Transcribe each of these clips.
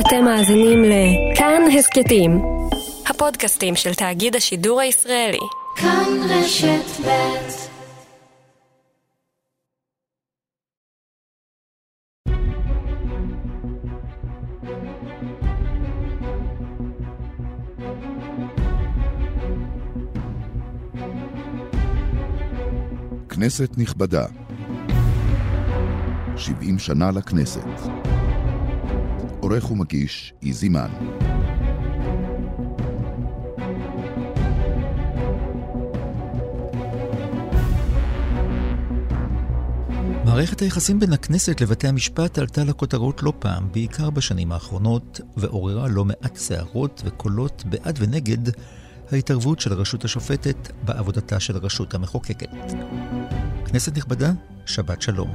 אתם מאזינים לכאן הסכתים, הפודקאסטים של תאגיד השידור הישראלי. כאן רשת ב' כנסת נכבדה, 70 שנה לכנסת. עורך ומגיש, איזי מן. מערכת היחסים בין הכנסת לבתי המשפט עלתה לכותרות לא פעם, בעיקר בשנים האחרונות, ועוררה לא מעט סערות וקולות בעד ונגד ההתערבות של הרשות השופטת בעבודתה של הרשות המחוקקת. כנסת נכבדה, שבת שלום.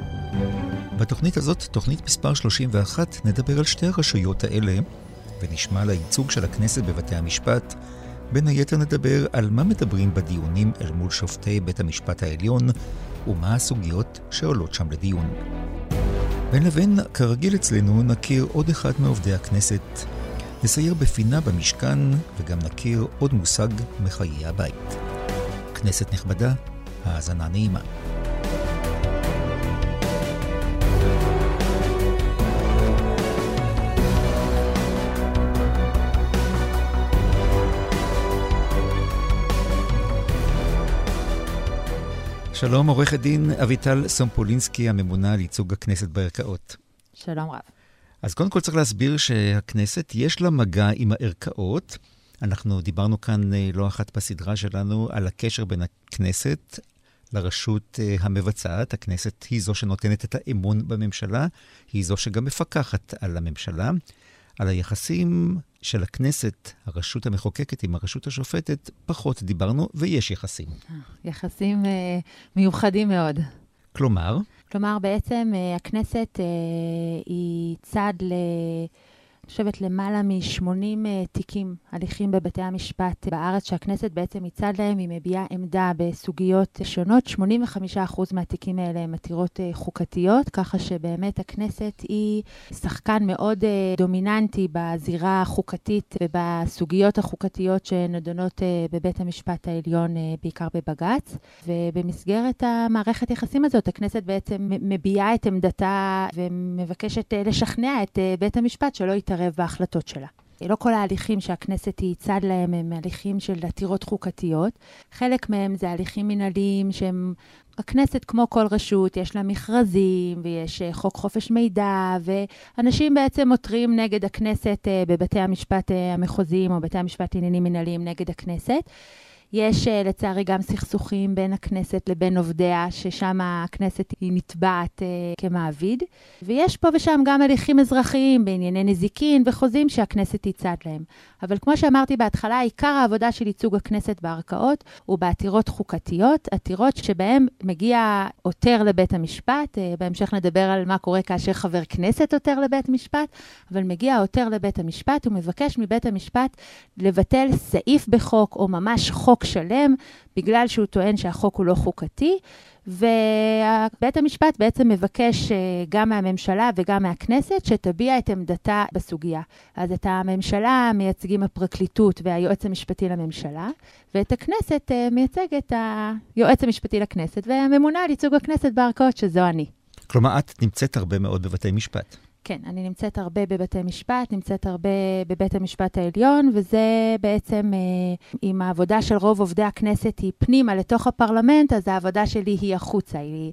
בתוכנית הזאת, תוכנית מספר 31, נדבר על שתי הרשויות האלה, ונשמע על הייצוג של הכנסת בבתי המשפט. בין היתר נדבר על מה מדברים בדיונים אל מול שופטי בית המשפט העליון, ומה הסוגיות שעולות שם לדיון. בין לבין, כרגיל אצלנו, נכיר עוד אחד מעובדי הכנסת. נסייר בפינה במשכן, וגם נכיר עוד מושג מחיי הבית. כנסת נכבדה, האזנה נעימה. שלום, עורכת דין אביטל סומפולינסקי, הממונה על ייצוג הכנסת בערכאות. שלום רב. אז קודם כל צריך להסביר שהכנסת, יש לה מגע עם הערכאות. אנחנו דיברנו כאן אה, לא אחת בסדרה שלנו על הקשר בין הכנסת לרשות אה, המבצעת. הכנסת היא זו שנותנת את האמון בממשלה, היא זו שגם מפקחת על הממשלה. על היחסים של הכנסת, הרשות המחוקקת עם הרשות השופטת, פחות דיברנו, ויש יחסים. יחסים uh, מיוחדים מאוד. כלומר? כלומר, בעצם uh, הכנסת uh, היא צד ל... חושבת, למעלה מ-80 אה, תיקים, הליכים בבתי המשפט בארץ, שהכנסת בעצם מצד להם, היא מביעה עמדה בסוגיות שונות. 85% מהתיקים האלה הם עתירות אה, חוקתיות, ככה שבאמת הכנסת היא שחקן מאוד אה, דומיננטי בזירה החוקתית ובסוגיות החוקתיות שנדונות בבית המשפט העליון, בעיקר בבג"ץ. ובמסגרת המערכת יחסים הזאת, הכנסת בעצם מביעה את עמדתה ומבקשת לשכנע את בית המשפט שלא יתערב. להתערב בהחלטות שלה. לא כל ההליכים שהכנסת היא צד להם הם הליכים של עתירות חוקתיות. חלק מהם זה הליכים מנהליים שהם... הכנסת, כמו כל רשות, יש לה מכרזים ויש אה, חוק חופש מידע, ואנשים בעצם עותרים נגד הכנסת אה, בבתי המשפט אה, המחוזיים או בתי המשפט לעניינים מנהליים נגד הכנסת. יש אה, לצערי גם סכסוכים בין הכנסת לבין עובדיה, ששם הכנסת היא נתבעת uh, כמעביד. ויש פה ושם גם הליכים אזרחיים בענייני נזיקין וחוזים שהכנסת היא צד להם. אבל כמו שאמרתי בהתחלה, עיקר העבודה של ייצוג הכנסת בערכאות הוא בעתירות חוקתיות, עתירות שבהן מגיע עותר לבית המשפט, uh, בהמשך נדבר על מה קורה כאשר חבר כנסת עותר לבית משפט, אבל מגיע העותר לבית המשפט ומבקש מבית המשפט לבטל סעיף בחוק או ממש חוק חוק שלם, בגלל שהוא טוען שהחוק הוא לא חוקתי, ובית המשפט בעצם מבקש אה, גם מהממשלה וגם מהכנסת שתביע את עמדתה בסוגיה. אז את הממשלה מייצגים הפרקליטות והיועץ המשפטי לממשלה, ואת הכנסת אה, מייצג את היועץ המשפטי לכנסת והממונה על ייצוג הכנסת בערכאות, שזו אני. כלומר, את נמצאת הרבה מאוד בבתי משפט. כן, אני נמצאת הרבה בבתי משפט, נמצאת הרבה בבית המשפט העליון, וזה בעצם, אה, אם העבודה של רוב עובדי הכנסת היא פנימה לתוך הפרלמנט, אז העבודה שלי היא החוצה, היא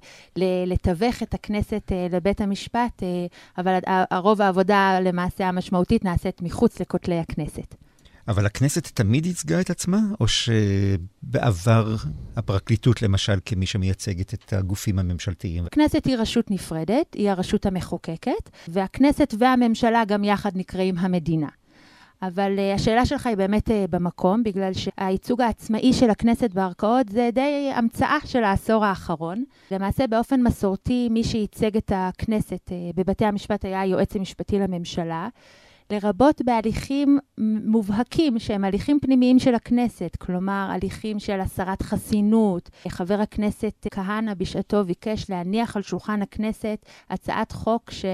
לתווך את הכנסת אה, לבית המשפט, אה, אבל הרוב העבודה למעשה המשמעותית נעשית מחוץ לכותלי הכנסת. אבל הכנסת תמיד ייצגה את עצמה, או שבעבר הפרקליטות, למשל, כמי שמייצגת את הגופים הממשלתיים? הכנסת היא רשות נפרדת, היא הרשות המחוקקת, והכנסת והממשלה גם יחד נקראים המדינה. אבל uh, השאלה שלך היא באמת uh, במקום, בגלל שהייצוג העצמאי של הכנסת בערכאות זה די המצאה של העשור האחרון. למעשה, באופן מסורתי, מי שייצג את הכנסת uh, בבתי המשפט היה היועץ המשפטי לממשלה. לרבות בהליכים מובהקים שהם הליכים פנימיים של הכנסת, כלומר הליכים של הסרת חסינות. חבר הכנסת כהנא בשעתו ביקש להניח על שולחן הכנסת הצעת חוק ש...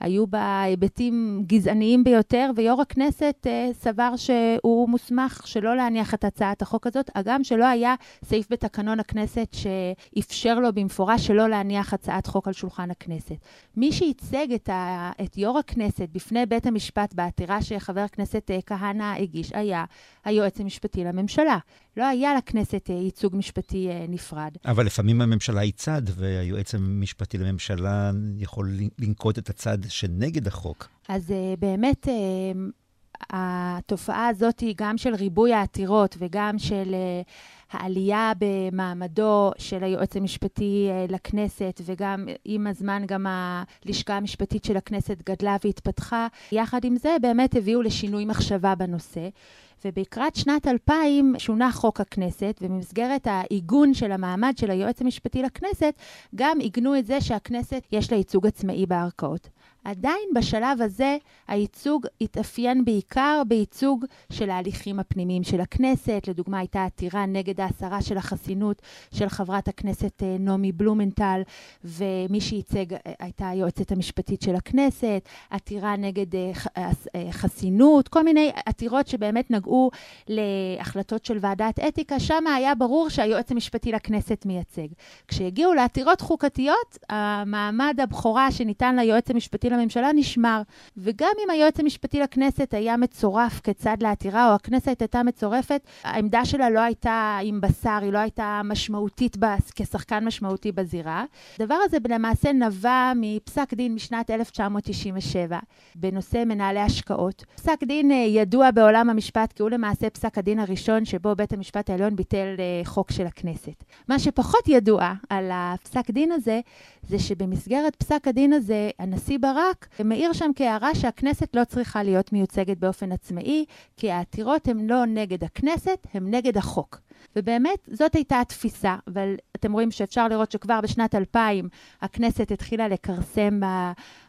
היו בה היבטים גזעניים ביותר, ויו"ר הכנסת אה, סבר שהוא מוסמך שלא להניח את הצעת החוק הזאת, הגם שלא היה סעיף בתקנון הכנסת שאפשר לו במפורש שלא להניח הצעת חוק על שולחן הכנסת. מי שייצג את, ה, את יו"ר הכנסת בפני בית המשפט בעתירה שחבר הכנסת אה, כהנא הגיש, היה היועץ המשפטי לממשלה. לא היה לכנסת אה, ייצוג משפטי אה, נפרד. אבל לפעמים הממשלה היא צד, והיועץ המשפטי לממשלה יכול לנקוט את הצד שנגד החוק. אז באמת... התופעה הזאת היא גם של ריבוי העתירות וגם של uh, העלייה במעמדו של היועץ המשפטי לכנסת, וגם עם הזמן גם הלשכה המשפטית של הכנסת גדלה והתפתחה. יחד עם זה, באמת הביאו לשינוי מחשבה בנושא. ובקרת שנת 2000 שונה חוק הכנסת, ובמסגרת העיגון של המעמד של היועץ המשפטי לכנסת, גם עיגנו את זה שהכנסת יש לה ייצוג עצמאי בערכאות. עדיין בשלב הזה הייצוג התאפיין בעיקר בייצוג של ההליכים הפנימיים של הכנסת. לדוגמה, הייתה עתירה נגד ההסרה של החסינות של חברת הכנסת אה, נעמי בלומנטל, ומי שייצג אה, הייתה היועצת המשפטית של הכנסת, עתירה נגד אה, חסינות, כל מיני עתירות שבאמת נגעו להחלטות של ועדת אתיקה, שם היה ברור שהיועץ המשפטי לכנסת מייצג. כשהגיעו לעתירות חוקתיות, המעמד הבכורה שניתן ליועץ המשפטי לממשלה נשמר. וגם אם היועץ המשפטי לכנסת היה מצורף כצד לעתירה, או הכנסת הייתה מצורפת, העמדה שלה לא הייתה עם בשר, היא לא הייתה משמעותית בס, כשחקן משמעותי בזירה. הדבר הזה למעשה נבע מפסק דין משנת 1997 בנושא מנהלי השקעות. פסק דין אה, ידוע בעולם המשפט כי הוא למעשה פסק הדין הראשון שבו בית המשפט העליון ביטל אה, חוק של הכנסת. מה שפחות ידוע על הפסק דין הזה, זה שבמסגרת פסק הדין הזה, הנשיא ברק מעיר שם כהערה שהכנסת לא צריכה להיות מיוצגת באופן עצמאי, כי העתירות הן לא נגד הכנסת, הן נגד החוק. ובאמת, זאת הייתה התפיסה, אבל אתם רואים שאפשר לראות שכבר בשנת 2000 הכנסת התחילה לכרסם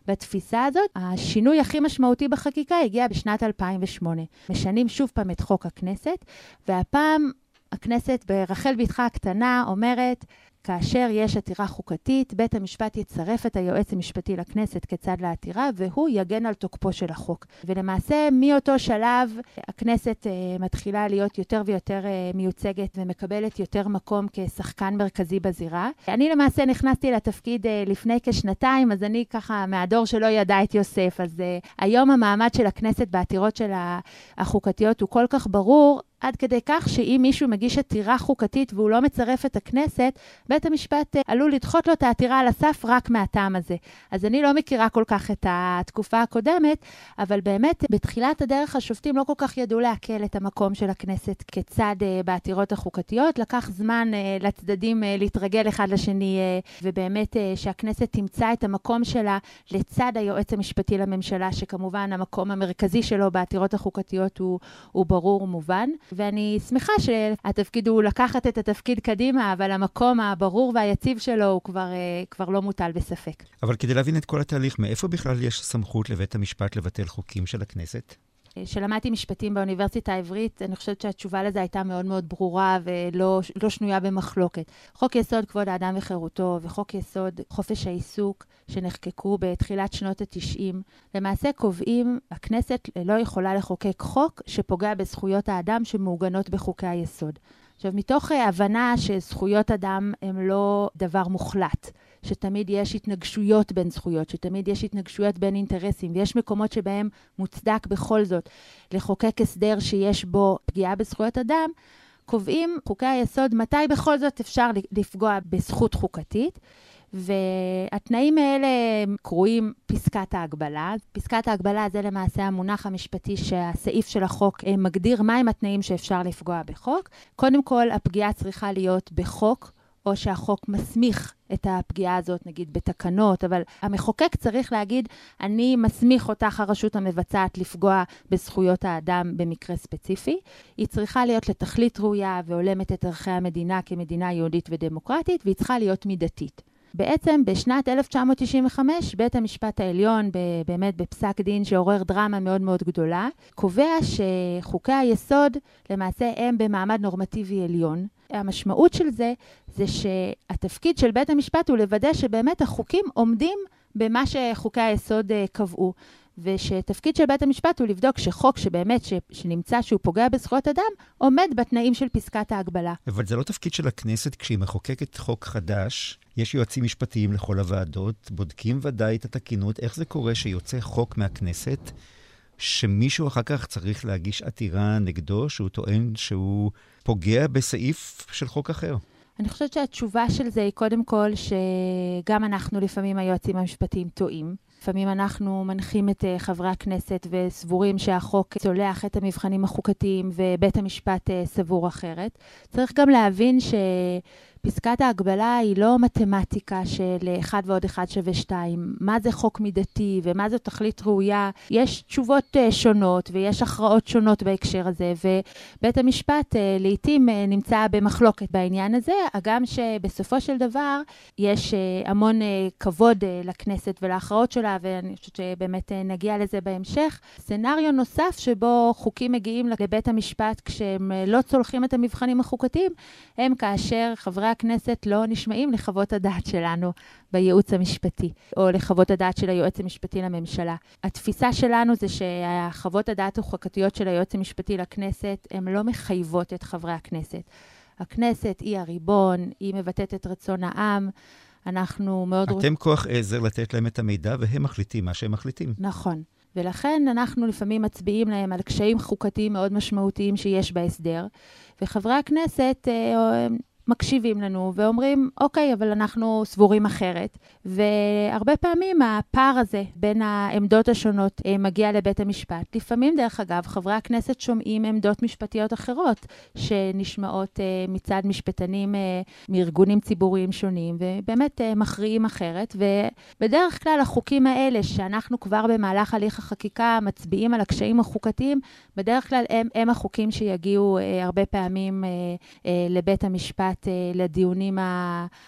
בתפיסה הזאת. השינוי הכי משמעותי בחקיקה הגיע בשנת 2008. משנים שוב פעם את חוק הכנסת, והפעם הכנסת ברחל בתך הקטנה אומרת, כאשר יש עתירה חוקתית, בית המשפט יצרף את היועץ המשפטי לכנסת כצד לעתירה, והוא יגן על תוקפו של החוק. ולמעשה, מאותו שלב, הכנסת uh, מתחילה להיות יותר ויותר uh, מיוצגת ומקבלת יותר מקום כשחקן מרכזי בזירה. אני למעשה נכנסתי לתפקיד uh, לפני כשנתיים, אז אני ככה מהדור שלא ידע את יוסף. אז uh, היום המעמד של הכנסת בעתירות של החוקתיות הוא כל כך ברור, עד כדי כך שאם מישהו מגיש עתירה חוקתית והוא לא מצרף את הכנסת, בית המשפט אה, עלול לדחות לו את העתירה על הסף רק מהטעם הזה. אז אני לא מכירה כל כך את התקופה הקודמת, אבל באמת, בתחילת הדרך השופטים לא כל כך ידעו לעכל את המקום של הכנסת כצד uh, בעתירות החוקתיות. לקח זמן uh, לצדדים להתרגל אחד לשני, ובאמת שהכנסת תמצא את המקום שלה לצד היועץ המשפטי לממשלה, שכמובן המקום המרכזי שלו בעתירות החוקתיות הוא, הוא ברור ומובן. ואני שמחה שהתפקיד הוא לקחת את התפקיד קדימה, אבל המקום הברור והיציב שלו הוא כבר, אה, כבר לא מוטל בספק. אבל כדי להבין את כל התהליך, מאיפה בכלל יש סמכות לבית המשפט לבטל חוקים של הכנסת? כשלמדתי משפטים באוניברסיטה העברית, אני חושבת שהתשובה לזה הייתה מאוד מאוד ברורה ולא לא שנויה במחלוקת. חוק יסוד כבוד האדם וחירותו וחוק יסוד חופש העיסוק, שנחקקו בתחילת שנות ה-90, למעשה קובעים, הכנסת לא יכולה לחוקק חוק שפוגע בזכויות האדם שמעוגנות בחוקי היסוד. עכשיו, מתוך הבנה שזכויות אדם הן לא דבר מוחלט, שתמיד יש התנגשויות בין זכויות, שתמיד יש התנגשויות בין אינטרסים, ויש מקומות שבהם מוצדק בכל זאת לחוקק הסדר שיש בו פגיעה בזכויות אדם, קובעים חוקי היסוד מתי בכל זאת אפשר לפגוע בזכות חוקתית. והתנאים האלה קרויים פסקת ההגבלה. פסקת ההגבלה זה למעשה המונח המשפטי שהסעיף של החוק אה, מגדיר מהם התנאים שאפשר לפגוע בחוק. קודם כל, הפגיעה צריכה להיות בחוק, או שהחוק מסמיך את הפגיעה הזאת, נגיד, בתקנות, אבל המחוקק צריך להגיד, אני מסמיך אותך, הרשות המבצעת, לפגוע בזכויות האדם במקרה ספציפי. היא צריכה להיות לתכלית ראויה והולמת את ערכי המדינה כמדינה יהודית ודמוקרטית, והיא צריכה להיות מידתית. בעצם בשנת 1995 בית המשפט העליון, באמת בפסק דין שעורר דרמה מאוד מאוד גדולה, קובע שחוקי היסוד למעשה הם במעמד נורמטיבי עליון. המשמעות של זה, זה שהתפקיד של בית המשפט הוא לוודא שבאמת החוקים עומדים במה שחוקי היסוד אה, קבעו. ושתפקיד של בית המשפט הוא לבדוק שחוק שבאמת, ש, שנמצא שהוא פוגע בזכויות אדם, עומד בתנאים של פסקת ההגבלה. אבל זה לא תפקיד של הכנסת כשהיא מחוקקת חוק חדש. יש יועצים משפטיים לכל הוועדות, בודקים ודאי את התקינות. איך זה קורה שיוצא חוק מהכנסת, שמישהו אחר כך צריך להגיש עתירה נגדו, שהוא טוען שהוא פוגע בסעיף של חוק אחר? אני חושבת שהתשובה של זה היא קודם כל שגם אנחנו לפעמים היועצים המשפטיים טועים. לפעמים אנחנו מנחים את uh, חברי הכנסת וסבורים שהחוק צולח את המבחנים החוקתיים ובית המשפט uh, סבור אחרת. צריך גם להבין ש... פסקת ההגבלה היא לא מתמטיקה של 1 ועוד 1 שווה 2. מה זה חוק מידתי ומה זו תכלית ראויה? יש תשובות uh, שונות ויש הכרעות שונות בהקשר הזה, ובית המשפט uh, לעתים uh, נמצא במחלוקת בעניין הזה, הגם שבסופו של דבר יש המון כבוד לכנסת ולהכרעות שלה, ואני חושבת שבאמת נגיע לזה בהמשך. סצנריו נוסף שבו חוקים מגיעים לבית המשפט כשהם לא צולחים את המבחנים החוקתיים, הם כאשר חברי הכנסת לא נשמעים לחוות הדעת שלנו בייעוץ המשפטי, או לחוות הדעת של היועץ המשפטי לממשלה. התפיסה שלנו זה שהחוות הדעת החוקתיות של היועץ המשפטי לכנסת, הן לא מחייבות את חברי הכנסת. הכנסת היא הריבון, היא מבטאת את רצון העם. אנחנו מאוד... אתם רוצ... כוח עזר לתת להם את המידע, והם מחליטים מה שהם מחליטים. נכון. ולכן אנחנו לפעמים מצביעים להם על קשיים חוקתיים מאוד משמעותיים שיש בהסדר, וחברי הכנסת אה, מקשיבים לנו ואומרים, אוקיי, אבל אנחנו סבורים אחרת. והרבה פעמים הפער הזה בין העמדות השונות אה, מגיע לבית המשפט. לפעמים, דרך אגב, חברי הכנסת שומעים עמדות משפטיות אחרות שנשמעות אה, מצד משפטנים אה, מארגונים ציבוריים שונים, ובאמת מכריעים אחרת. ובדרך כלל החוקים האלה, שאנחנו כבר במהלך הליך החקיקה מצביעים על הקשיים החוקתיים, בדרך כלל הם, הם החוקים שיגיעו הרבה פעמים לבית המשפט. נוגעת אה, לדיונים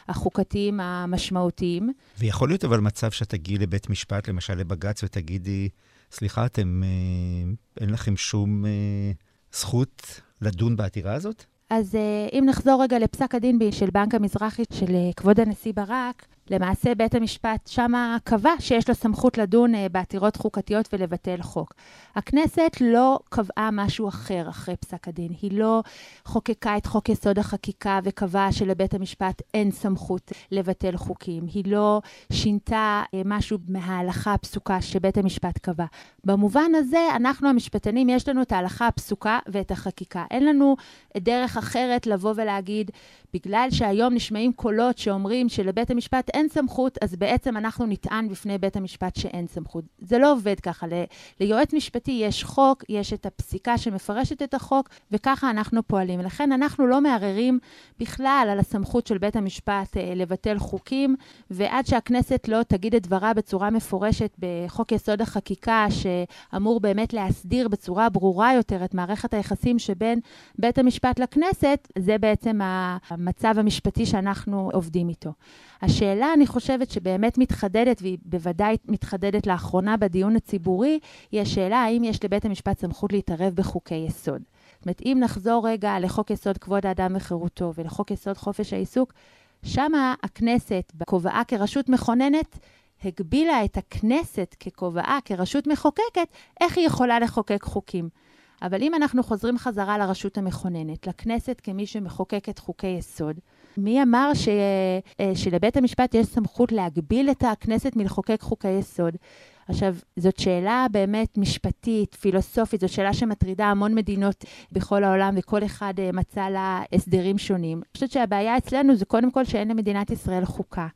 החוקתיים המשמעותיים. ויכול להיות אבל מצב שאת תגיעי לבית משפט, למשל לבג"ץ, ותגידי, סליחה, אתם, אה, אין לכם שום אה, זכות לדון בעתירה הזאת? אז אם נחזור רגע לפסק הדין של בנק המזרחי של כבוד הנשיא ברק, למעשה בית המשפט שמה קבע שיש לו סמכות לדון uh, בעתירות חוקתיות ולבטל חוק. הכנסת לא קבעה משהו אחר אחרי פסק הדין. היא לא חוקקה את חוק יסוד החקיקה וקבעה שלבית המשפט אין סמכות לבטל חוקים. היא לא שינתה uh, משהו מההלכה הפסוקה שבית המשפט קבע. במובן הזה, אנחנו המשפטנים, יש לנו את ההלכה הפסוקה ואת החקיקה. אין לנו דרך אחרת לבוא ולהגיד, בגלל שהיום נשמעים קולות שאומרים שלבית המשפט אין סמכות, אז בעצם אנחנו נטען בפני בית המשפט שאין סמכות. זה לא עובד ככה. ל- ליועץ משפטי יש חוק, יש את הפסיקה שמפרשת את החוק, וככה אנחנו פועלים. לכן אנחנו לא מערערים בכלל על הסמכות של בית המשפט אה, לבטל חוקים, ועד שהכנסת לא תגיד את דברה בצורה מפורשת בחוק יסוד החקיקה, שאמור באמת להסדיר בצורה ברורה יותר את מערכת היחסים שבין בית המשפט לכנסת, זה בעצם המצב המשפטי שאנחנו עובדים איתו. השאלה, אני חושבת, שבאמת מתחדדת, והיא בוודאי מתחדדת לאחרונה בדיון הציבורי, היא השאלה האם יש לבית המשפט סמכות להתערב בחוקי יסוד. זאת אומרת, אם נחזור רגע לחוק יסוד כבוד האדם וחירותו ולחוק יסוד חופש העיסוק, שמה הכנסת, בכובעה כרשות מכוננת, הגבילה את הכנסת ככובעה, כרשות מחוקקת, איך היא יכולה לחוקק חוקים. אבל אם אנחנו חוזרים חזרה לרשות המכוננת, לכנסת כמי שמחוקקת חוקי יסוד, מי אמר ש... אה, שלבית המשפט יש סמכות להגביל את הכנסת מלחוקק חוקי יסוד? עכשיו, זאת שאלה באמת משפטית, פילוסופית, זאת שאלה שמטרידה המון מדינות בכל העולם, וכל אחד אה, מצא לה הסדרים שונים. אני חושבת שהבעיה אצלנו זה קודם כל שאין למדינת ישראל חוקה.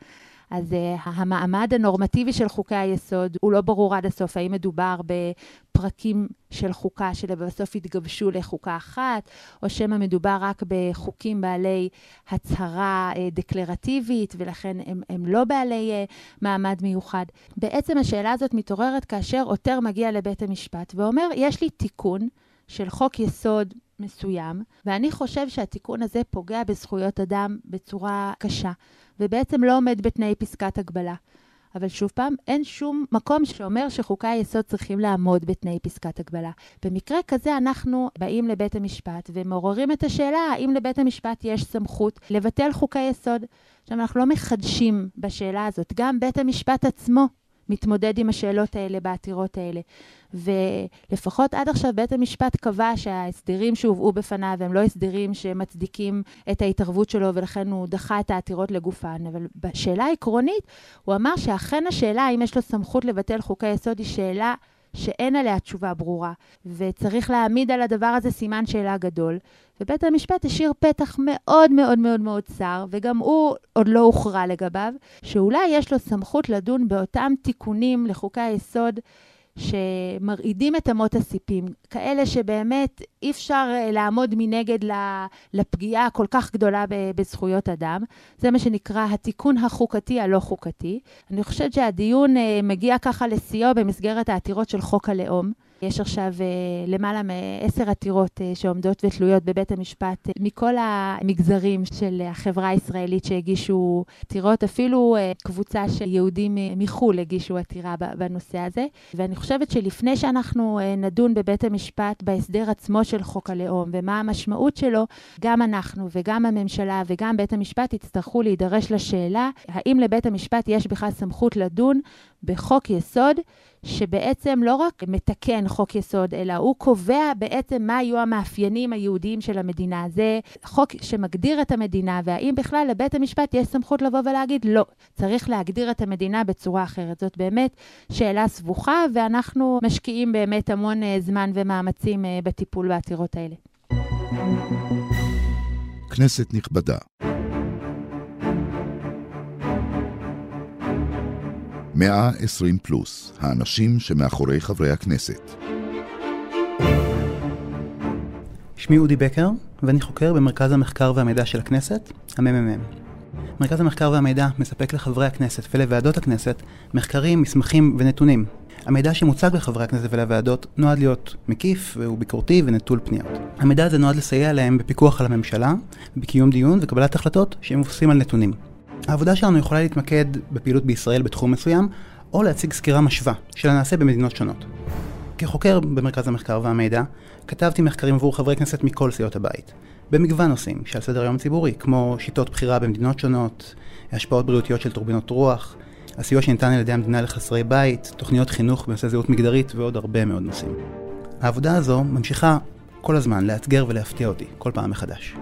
אז uh, המעמד הנורמטיבי של חוקי היסוד הוא לא ברור עד הסוף, האם מדובר בפרקים של חוקה שלבסוף יתגבשו לחוקה אחת, או שמא מדובר רק בחוקים בעלי הצהרה uh, דקלרטיבית, ולכן הם, הם לא בעלי uh, מעמד מיוחד. בעצם השאלה הזאת מתעוררת כאשר עותר מגיע לבית המשפט ואומר, יש לי תיקון של חוק יסוד מסוים, ואני חושב שהתיקון הזה פוגע בזכויות אדם בצורה קשה. ובעצם לא עומד בתנאי פסקת הגבלה. אבל שוב פעם, אין שום מקום שאומר שחוקי היסוד צריכים לעמוד בתנאי פסקת הגבלה. במקרה כזה אנחנו באים לבית המשפט ומעוררים את השאלה האם לבית המשפט יש סמכות לבטל חוקי יסוד. עכשיו, אנחנו לא מחדשים בשאלה הזאת. גם בית המשפט עצמו מתמודד עם השאלות האלה בעתירות האלה. ולפחות עד עכשיו בית המשפט קבע שההסדרים שהובאו בפניו הם לא הסדרים שמצדיקים את ההתערבות שלו, ולכן הוא דחה את העתירות לגופן. אבל בשאלה העקרונית, הוא אמר שאכן השאלה האם יש לו סמכות לבטל חוקי יסוד היא שאלה שאין עליה תשובה ברורה, וצריך להעמיד על הדבר הזה סימן שאלה גדול. ובית המשפט השאיר פתח מאוד מאוד מאוד מאוד צר, וגם הוא עוד לא הוכרע לגביו, שאולי יש לו סמכות לדון באותם תיקונים לחוקי היסוד שמרעידים את אמות הסיפים, כאלה שבאמת אי אפשר אה, לעמוד מנגד לפגיעה הכל כך גדולה בזכויות אדם. זה מה שנקרא התיקון החוקתי הלא חוקתי. אני חושבת שהדיון אה, מגיע ככה לשיאו במסגרת העתירות של חוק הלאום. יש עכשיו אה, למעלה מעשר עתירות אה, שעומדות ותלויות בבית המשפט אה, מכל המגזרים של החברה הישראלית שהגישו עתירות, אפילו קבוצה של יהודים מחו"ל הגישו עתירה בנושא הזה. ואני חושבת שלפני שאנחנו נדון בבית המשפט בהסדר עצמו של חוק הלאום ומה המשמעות שלו, גם אנחנו וגם הממשלה וגם בית המשפט יצטרכו להידרש לשאלה האם לבית המשפט יש בכלל סמכות לדון בחוק יסוד שבעצם לא רק מתקן חוק יסוד, אלא הוא קובע בעצם מה יהיו המאפיינים היהודיים של המדינה. זה חוק שמגדיר את המדינה, והאם בכלל לבית המשפט יש סמכות לבוא ולהגיד, לא, צריך להגדיר את המדינה בצורה אחרת. זאת באמת שאלה סבוכה, ואנחנו משקיעים באמת המון אה, זמן ומאמצים אה, בטיפול בעתירות האלה. כנסת נכבדה 120 פלוס, האנשים שמאחורי חברי הכנסת. שמי אודי בקר, ואני חוקר במרכז המחקר והמידע של הכנסת, הממ"מ. מרכז המחקר והמידע מספק לחברי הכנסת ולוועדות הכנסת מחקרים, מסמכים ונתונים. המידע שמוצג לחברי הכנסת ולוועדות נועד להיות מקיף וביקורתי ונטול פניות. המידע הזה נועד לסייע להם בפיקוח על הממשלה, בקיום דיון וקבלת החלטות שהם מבוססים על נתונים. העבודה שלנו יכולה להתמקד בפעילות בישראל בתחום מסוים, או להציג סקירה משווה של הנעשה במדינות שונות. כחוקר במרכז המחקר והמידע, כתבתי מחקרים עבור חברי כנסת מכל סיעות הבית, במגוון נושאים שעל סדר היום ציבורי, כמו שיטות בחירה במדינות שונות, השפעות בריאותיות של טורבינות רוח, הסיוע שניתן על ידי המדינה לחסרי בית, תוכניות חינוך בנושא זהות מגדרית ועוד הרבה מאוד נושאים. העבודה הזו ממשיכה כל הזמן לאתגר ולהפתיע אותי, כל פעם מחדש.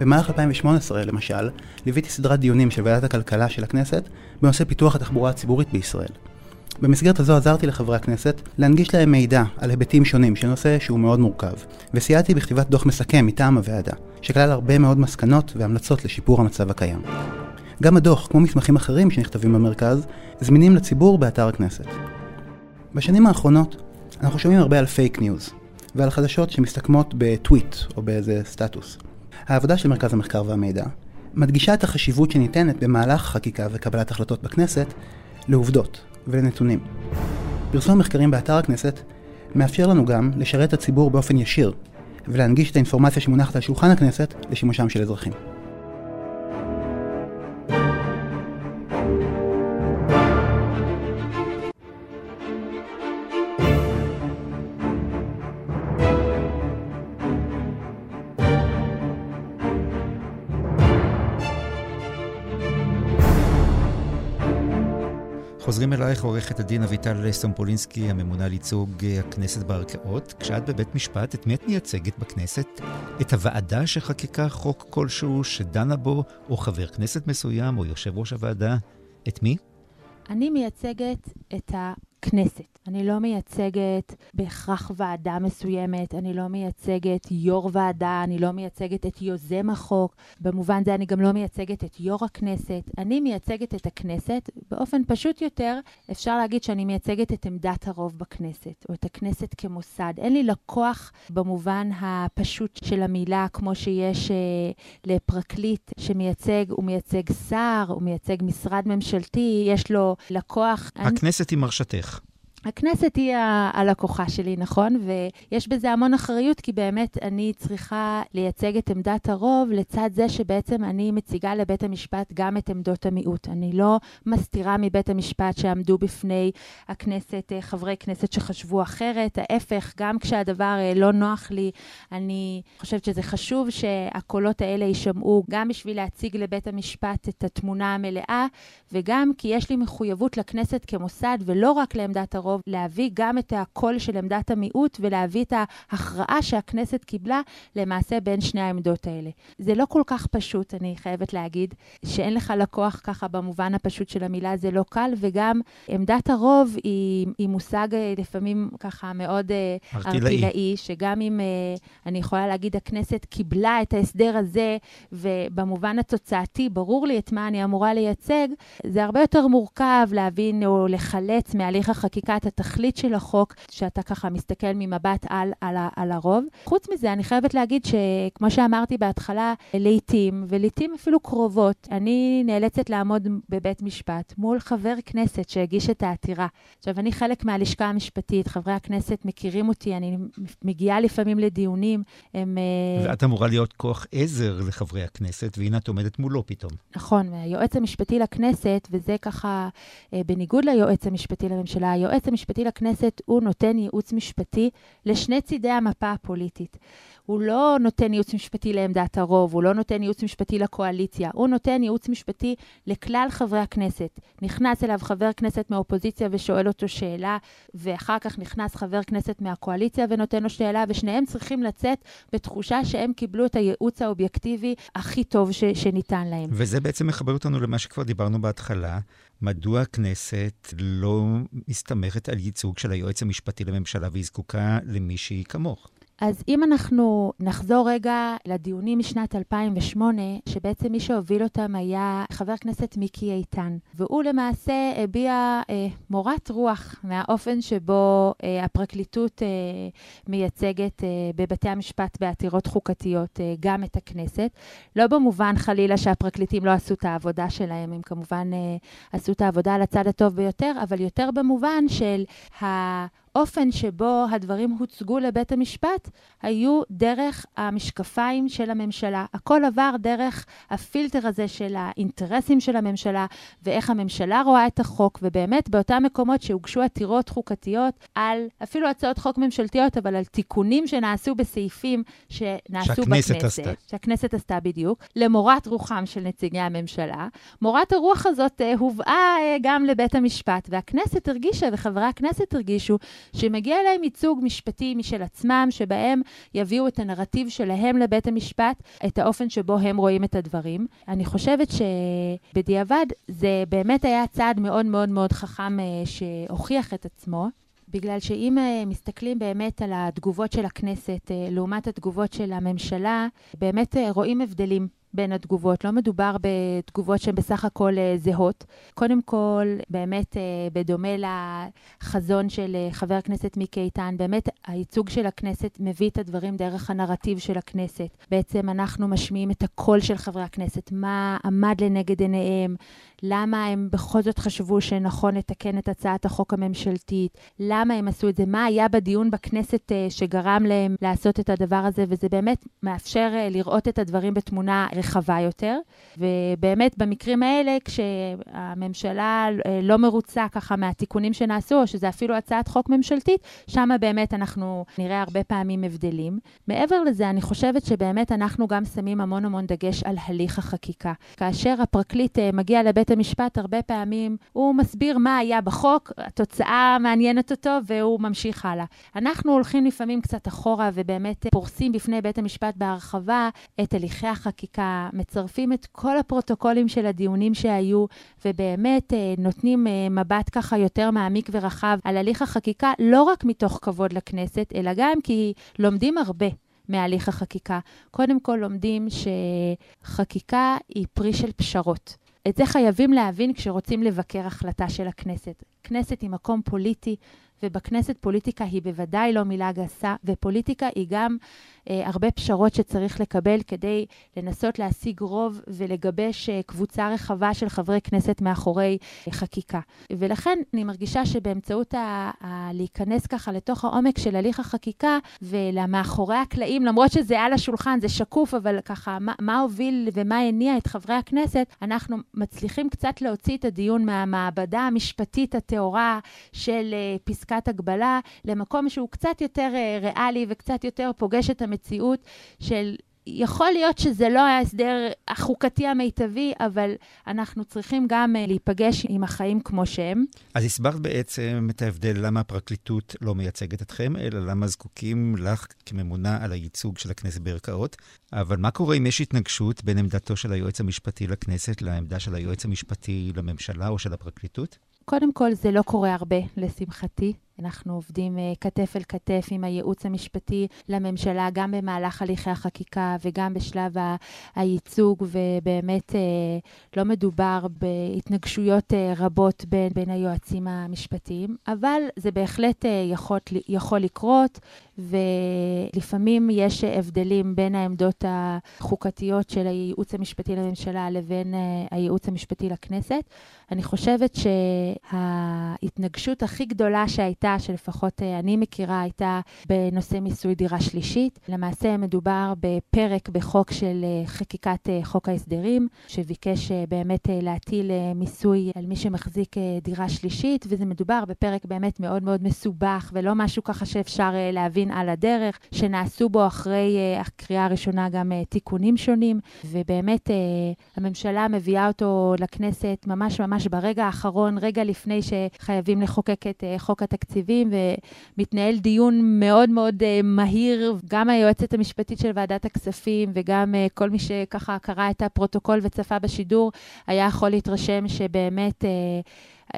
במהלך 2018, למשל, ליוויתי סדרת דיונים של ועדת הכלכלה של הכנסת בנושא פיתוח התחבורה הציבורית בישראל. במסגרת הזו עזרתי לחברי הכנסת להנגיש להם מידע על היבטים שונים של נושא שהוא מאוד מורכב, וסייעתי בכתיבת דוח מסכם מטעם הוועדה, שכלל הרבה מאוד מסקנות והמלצות לשיפור המצב הקיים. גם הדוח, כמו מסמכים אחרים שנכתבים במרכז, זמינים לציבור באתר הכנסת. בשנים האחרונות אנחנו שומעים הרבה על fake news, ועל חדשות שמסתכמות בטוויט או באיזה סטטוס. העבודה של מרכז המחקר והמידע מדגישה את החשיבות שניתנת במהלך חקיקה וקבלת החלטות בכנסת לעובדות ולנתונים. פרסום המחקרים באתר הכנסת מאפשר לנו גם לשרת את הציבור באופן ישיר ולהנגיש את האינפורמציה שמונחת על שולחן הכנסת לשימושם של אזרחים. חוזרים אלייך עורכת הדין אביטל סומפולינסקי, הממונה על ייצוג הכנסת בערכאות. כשאת בבית משפט, את מי את מייצגת בכנסת? את הוועדה שחקקה חוק כלשהו שדנה בו, או חבר כנסת מסוים, או יושב ראש הוועדה? את מי? אני מייצגת את הכנסת. אני לא מייצגת בהכרח ועדה מסוימת, אני לא מייצגת יו"ר ועדה, אני לא מייצגת את יוזם החוק, במובן זה אני גם לא מייצגת את יו"ר הכנסת, אני מייצגת את הכנסת. באופן פשוט יותר, אפשר להגיד שאני מייצגת את עמדת הרוב בכנסת, או את הכנסת כמוסד. אין לי לקוח במובן הפשוט של המילה, כמו שיש אה, לפרקליט שמייצג, הוא מייצג שר, הוא מייצג משרד ממשלתי, יש לו לקוח... הכנסת אני... היא מרשתך. הכנסת היא הלקוחה שלי, נכון? ויש בזה המון אחריות, כי באמת אני צריכה לייצג את עמדת הרוב, לצד זה שבעצם אני מציגה לבית המשפט גם את עמדות המיעוט. אני לא מסתירה מבית המשפט שעמדו בפני הכנסת אה, חברי כנסת שחשבו אחרת. ההפך, גם כשהדבר אה, לא נוח לי, אני חושבת שזה חשוב שהקולות האלה יישמעו, גם בשביל להציג לבית המשפט את התמונה המלאה, וגם כי יש לי מחויבות לכנסת כמוסד, ולא רק לעמדת הרוב. הרוב, להביא גם את הקול של עמדת המיעוט ולהביא את ההכרעה שהכנסת קיבלה למעשה בין שני העמדות האלה. זה לא כל כך פשוט, אני חייבת להגיד, שאין לך לקוח ככה במובן הפשוט של המילה, זה לא קל, וגם עמדת הרוב היא, היא מושג אה, לפעמים ככה מאוד ארטילאי, שגם אם אה, אני יכולה להגיד, הכנסת קיבלה את ההסדר הזה, ובמובן התוצאתי ברור לי את מה אני אמורה לייצג, זה הרבה יותר מורכב להבין או לחלץ מהליך החקיקה את התכלית של החוק, שאתה ככה מסתכל ממבט על, על, על הרוב. חוץ מזה, אני חייבת להגיד שכמו שאמרתי בהתחלה, לעתים, ולעתים אפילו קרובות, אני נאלצת לעמוד בבית משפט מול חבר כנסת שהגיש את העתירה. עכשיו, אני חלק מהלשכה המשפטית, חברי הכנסת מכירים אותי, אני מגיעה לפעמים לדיונים, הם... אה, ואת אמורה להיות כוח עזר לחברי הכנסת, והנה את עומדת מולו פתאום. נכון, היועץ המשפטי לכנסת, וזה ככה, אה, בניגוד ליועץ המשפטי לממשלה, היועץ המשפטי לכנסת הוא נותן ייעוץ משפטי לשני צידי המפה הפוליטית. הוא לא נותן ייעוץ משפטי לעמדת הרוב, הוא לא נותן ייעוץ משפטי לקואליציה, הוא נותן ייעוץ משפטי לכלל חברי הכנסת. נכנס אליו חבר כנסת מהאופוזיציה ושואל אותו שאלה, ואחר כך נכנס חבר כנסת מהקואליציה ונותן לו שאלה, ושניהם צריכים לצאת בתחושה שהם קיבלו את הייעוץ האובייקטיבי הכי טוב ש- שניתן להם. וזה בעצם מחבר אותנו למה שכבר דיברנו בהתחלה. מדוע הכנסת לא מסתמכת על ייצוג של היועץ המשפטי לממשלה והיא זקוקה למישהי כמוך? אז אם אנחנו נחזור רגע לדיונים משנת 2008, שבעצם מי שהוביל אותם היה חבר הכנסת מיקי איתן, והוא למעשה הביע אה, מורת רוח מהאופן שבו אה, הפרקליטות אה, מייצגת אה, בבתי המשפט בעתירות חוקתיות אה, גם את הכנסת. לא במובן חלילה שהפרקליטים לא עשו את העבודה שלהם, הם כמובן אה, עשו את העבודה על הצד הטוב ביותר, אבל יותר במובן של ה... האופן שבו הדברים הוצגו לבית המשפט היו דרך המשקפיים של הממשלה. הכל עבר דרך הפילטר הזה של האינטרסים של הממשלה ואיך הממשלה רואה את החוק, ובאמת באותם מקומות שהוגשו עתירות חוקתיות על אפילו הצעות חוק ממשלתיות, אבל על תיקונים שנעשו בסעיפים שנעשו שהכנסת בכנסת. עשתה. שהכנסת עשתה בדיוק, למורת רוחם של נציגי הממשלה. מורת הרוח הזאת uh, הובאה uh, גם לבית המשפט, והכנסת הרגישה וחברי הכנסת הרגישו שמגיע להם ייצוג משפטי משל עצמם, שבהם יביאו את הנרטיב שלהם לבית המשפט, את האופן שבו הם רואים את הדברים. אני חושבת שבדיעבד זה באמת היה צעד מאוד מאוד מאוד חכם אה, שהוכיח את עצמו. בגלל שאם uh, מסתכלים באמת על התגובות של הכנסת uh, לעומת התגובות של הממשלה, באמת רואים הבדלים בין התגובות. לא מדובר בתגובות שהן בסך הכל uh, זהות. קודם כל, באמת, uh, בדומה לחזון של uh, חבר הכנסת מיקי איתן, באמת הייצוג של הכנסת מביא את הדברים דרך הנרטיב של הכנסת. בעצם אנחנו משמיעים את הקול של חברי הכנסת, מה עמד לנגד עיניהם, למה הם בכל זאת חשבו שנכון לתקן את הצעת החוק הממשלתית, למה הם עשו את זה, מה היה בדיון בכנסת uh, שגרם להם לעשות את הדבר הזה, וזה באמת מאפשר uh, לראות את הדברים בתמונה רחבה יותר. ובאמת, במקרים האלה, כשהממשלה uh, לא מרוצה ככה מהתיקונים שנעשו, או שזה אפילו הצעת חוק ממשלתית, שם באמת אנחנו נראה הרבה פעמים הבדלים. מעבר לזה, אני חושבת שבאמת אנחנו גם שמים המון המון דגש על הליך החקיקה. כאשר הפרקליט מגיע לבית בית המשפט הרבה פעמים, הוא מסביר מה היה בחוק, התוצאה מעניינת אותו והוא ממשיך הלאה. אנחנו הולכים לפעמים קצת אחורה ובאמת פורסים בפני בית המשפט בהרחבה את הליכי החקיקה, מצרפים את כל הפרוטוקולים של הדיונים שהיו, ובאמת אה, נותנים אה, מבט ככה יותר מעמיק ורחב על הליך החקיקה, לא רק מתוך כבוד לכנסת, אלא גם כי לומדים הרבה. מהליך החקיקה. קודם כל לומדים שחקיקה היא פרי של פשרות. את זה חייבים להבין כשרוצים לבקר החלטה של הכנסת. כנסת היא מקום פוליטי, ובכנסת פוליטיקה היא בוודאי לא מילה גסה, ופוליטיקה היא גם הרבה פשרות שצריך לקבל כדי לנסות להשיג רוב ולגבש אה, קבוצה רחבה של חברי כנסת מאחורי אה, חקיקה. ולכן אני מרגישה שבאמצעות ה- ה- להיכנס ככה לתוך העומק של הליך החקיקה ולמאחורי הקלעים, למרות שזה על השולחן, זה שקוף, אבל ככה, מה, מה הוביל ומה הניע את חברי הכנסת, אנחנו מצליחים קצת להוציא את הדיון מהמעבדה המשפטית הטהורה של פסקת הגבלה למקום שהוא קצת יותר ריאלי וקצת יותר פוגש את המציאות של יכול להיות שזה לא ההסדר החוקתי המיטבי, אבל אנחנו צריכים גם uh, להיפגש עם החיים כמו שהם. אז הסברת בעצם את ההבדל למה הפרקליטות לא מייצגת אתכם, אלא למה זקוקים לך כממונה על הייצוג של הכנסת בערכאות. אבל מה קורה אם יש התנגשות בין עמדתו של היועץ המשפטי לכנסת לעמדה של היועץ המשפטי לממשלה או של הפרקליטות? קודם כל, זה לא קורה הרבה, לשמחתי. אנחנו עובדים uh, כתף אל כתף עם הייעוץ המשפטי לממשלה, גם במהלך הליכי החקיקה וגם בשלב הייצוג, ובאמת uh, לא מדובר בהתנגשויות uh, רבות בין, בין היועצים המשפטיים, אבל זה בהחלט יכול, יכול לקרות, ולפעמים יש הבדלים בין העמדות החוקתיות של הייעוץ המשפטי לממשלה לבין הייעוץ המשפטי לכנסת. אני חושבת שההתנגשות הכי גדולה שהייתה, שלפחות אני מכירה, הייתה בנושא מיסוי דירה שלישית. למעשה מדובר בפרק בחוק של חקיקת חוק ההסדרים, שביקש באמת להטיל מיסוי על מי שמחזיק דירה שלישית, וזה מדובר בפרק באמת מאוד מאוד מסובך, ולא משהו ככה שאפשר להבין על הדרך, שנעשו בו אחרי הקריאה הראשונה גם תיקונים שונים, ובאמת הממשלה מביאה אותו לכנסת ממש ממש ברגע האחרון, רגע לפני שחייבים לחוקק את חוק התקציבים, ומתנהל דיון מאוד מאוד uh, מהיר, גם היועצת המשפטית של ועדת הכספים וגם uh, כל מי שככה קרא את הפרוטוקול וצפה בשידור, היה יכול להתרשם שבאמת... Uh,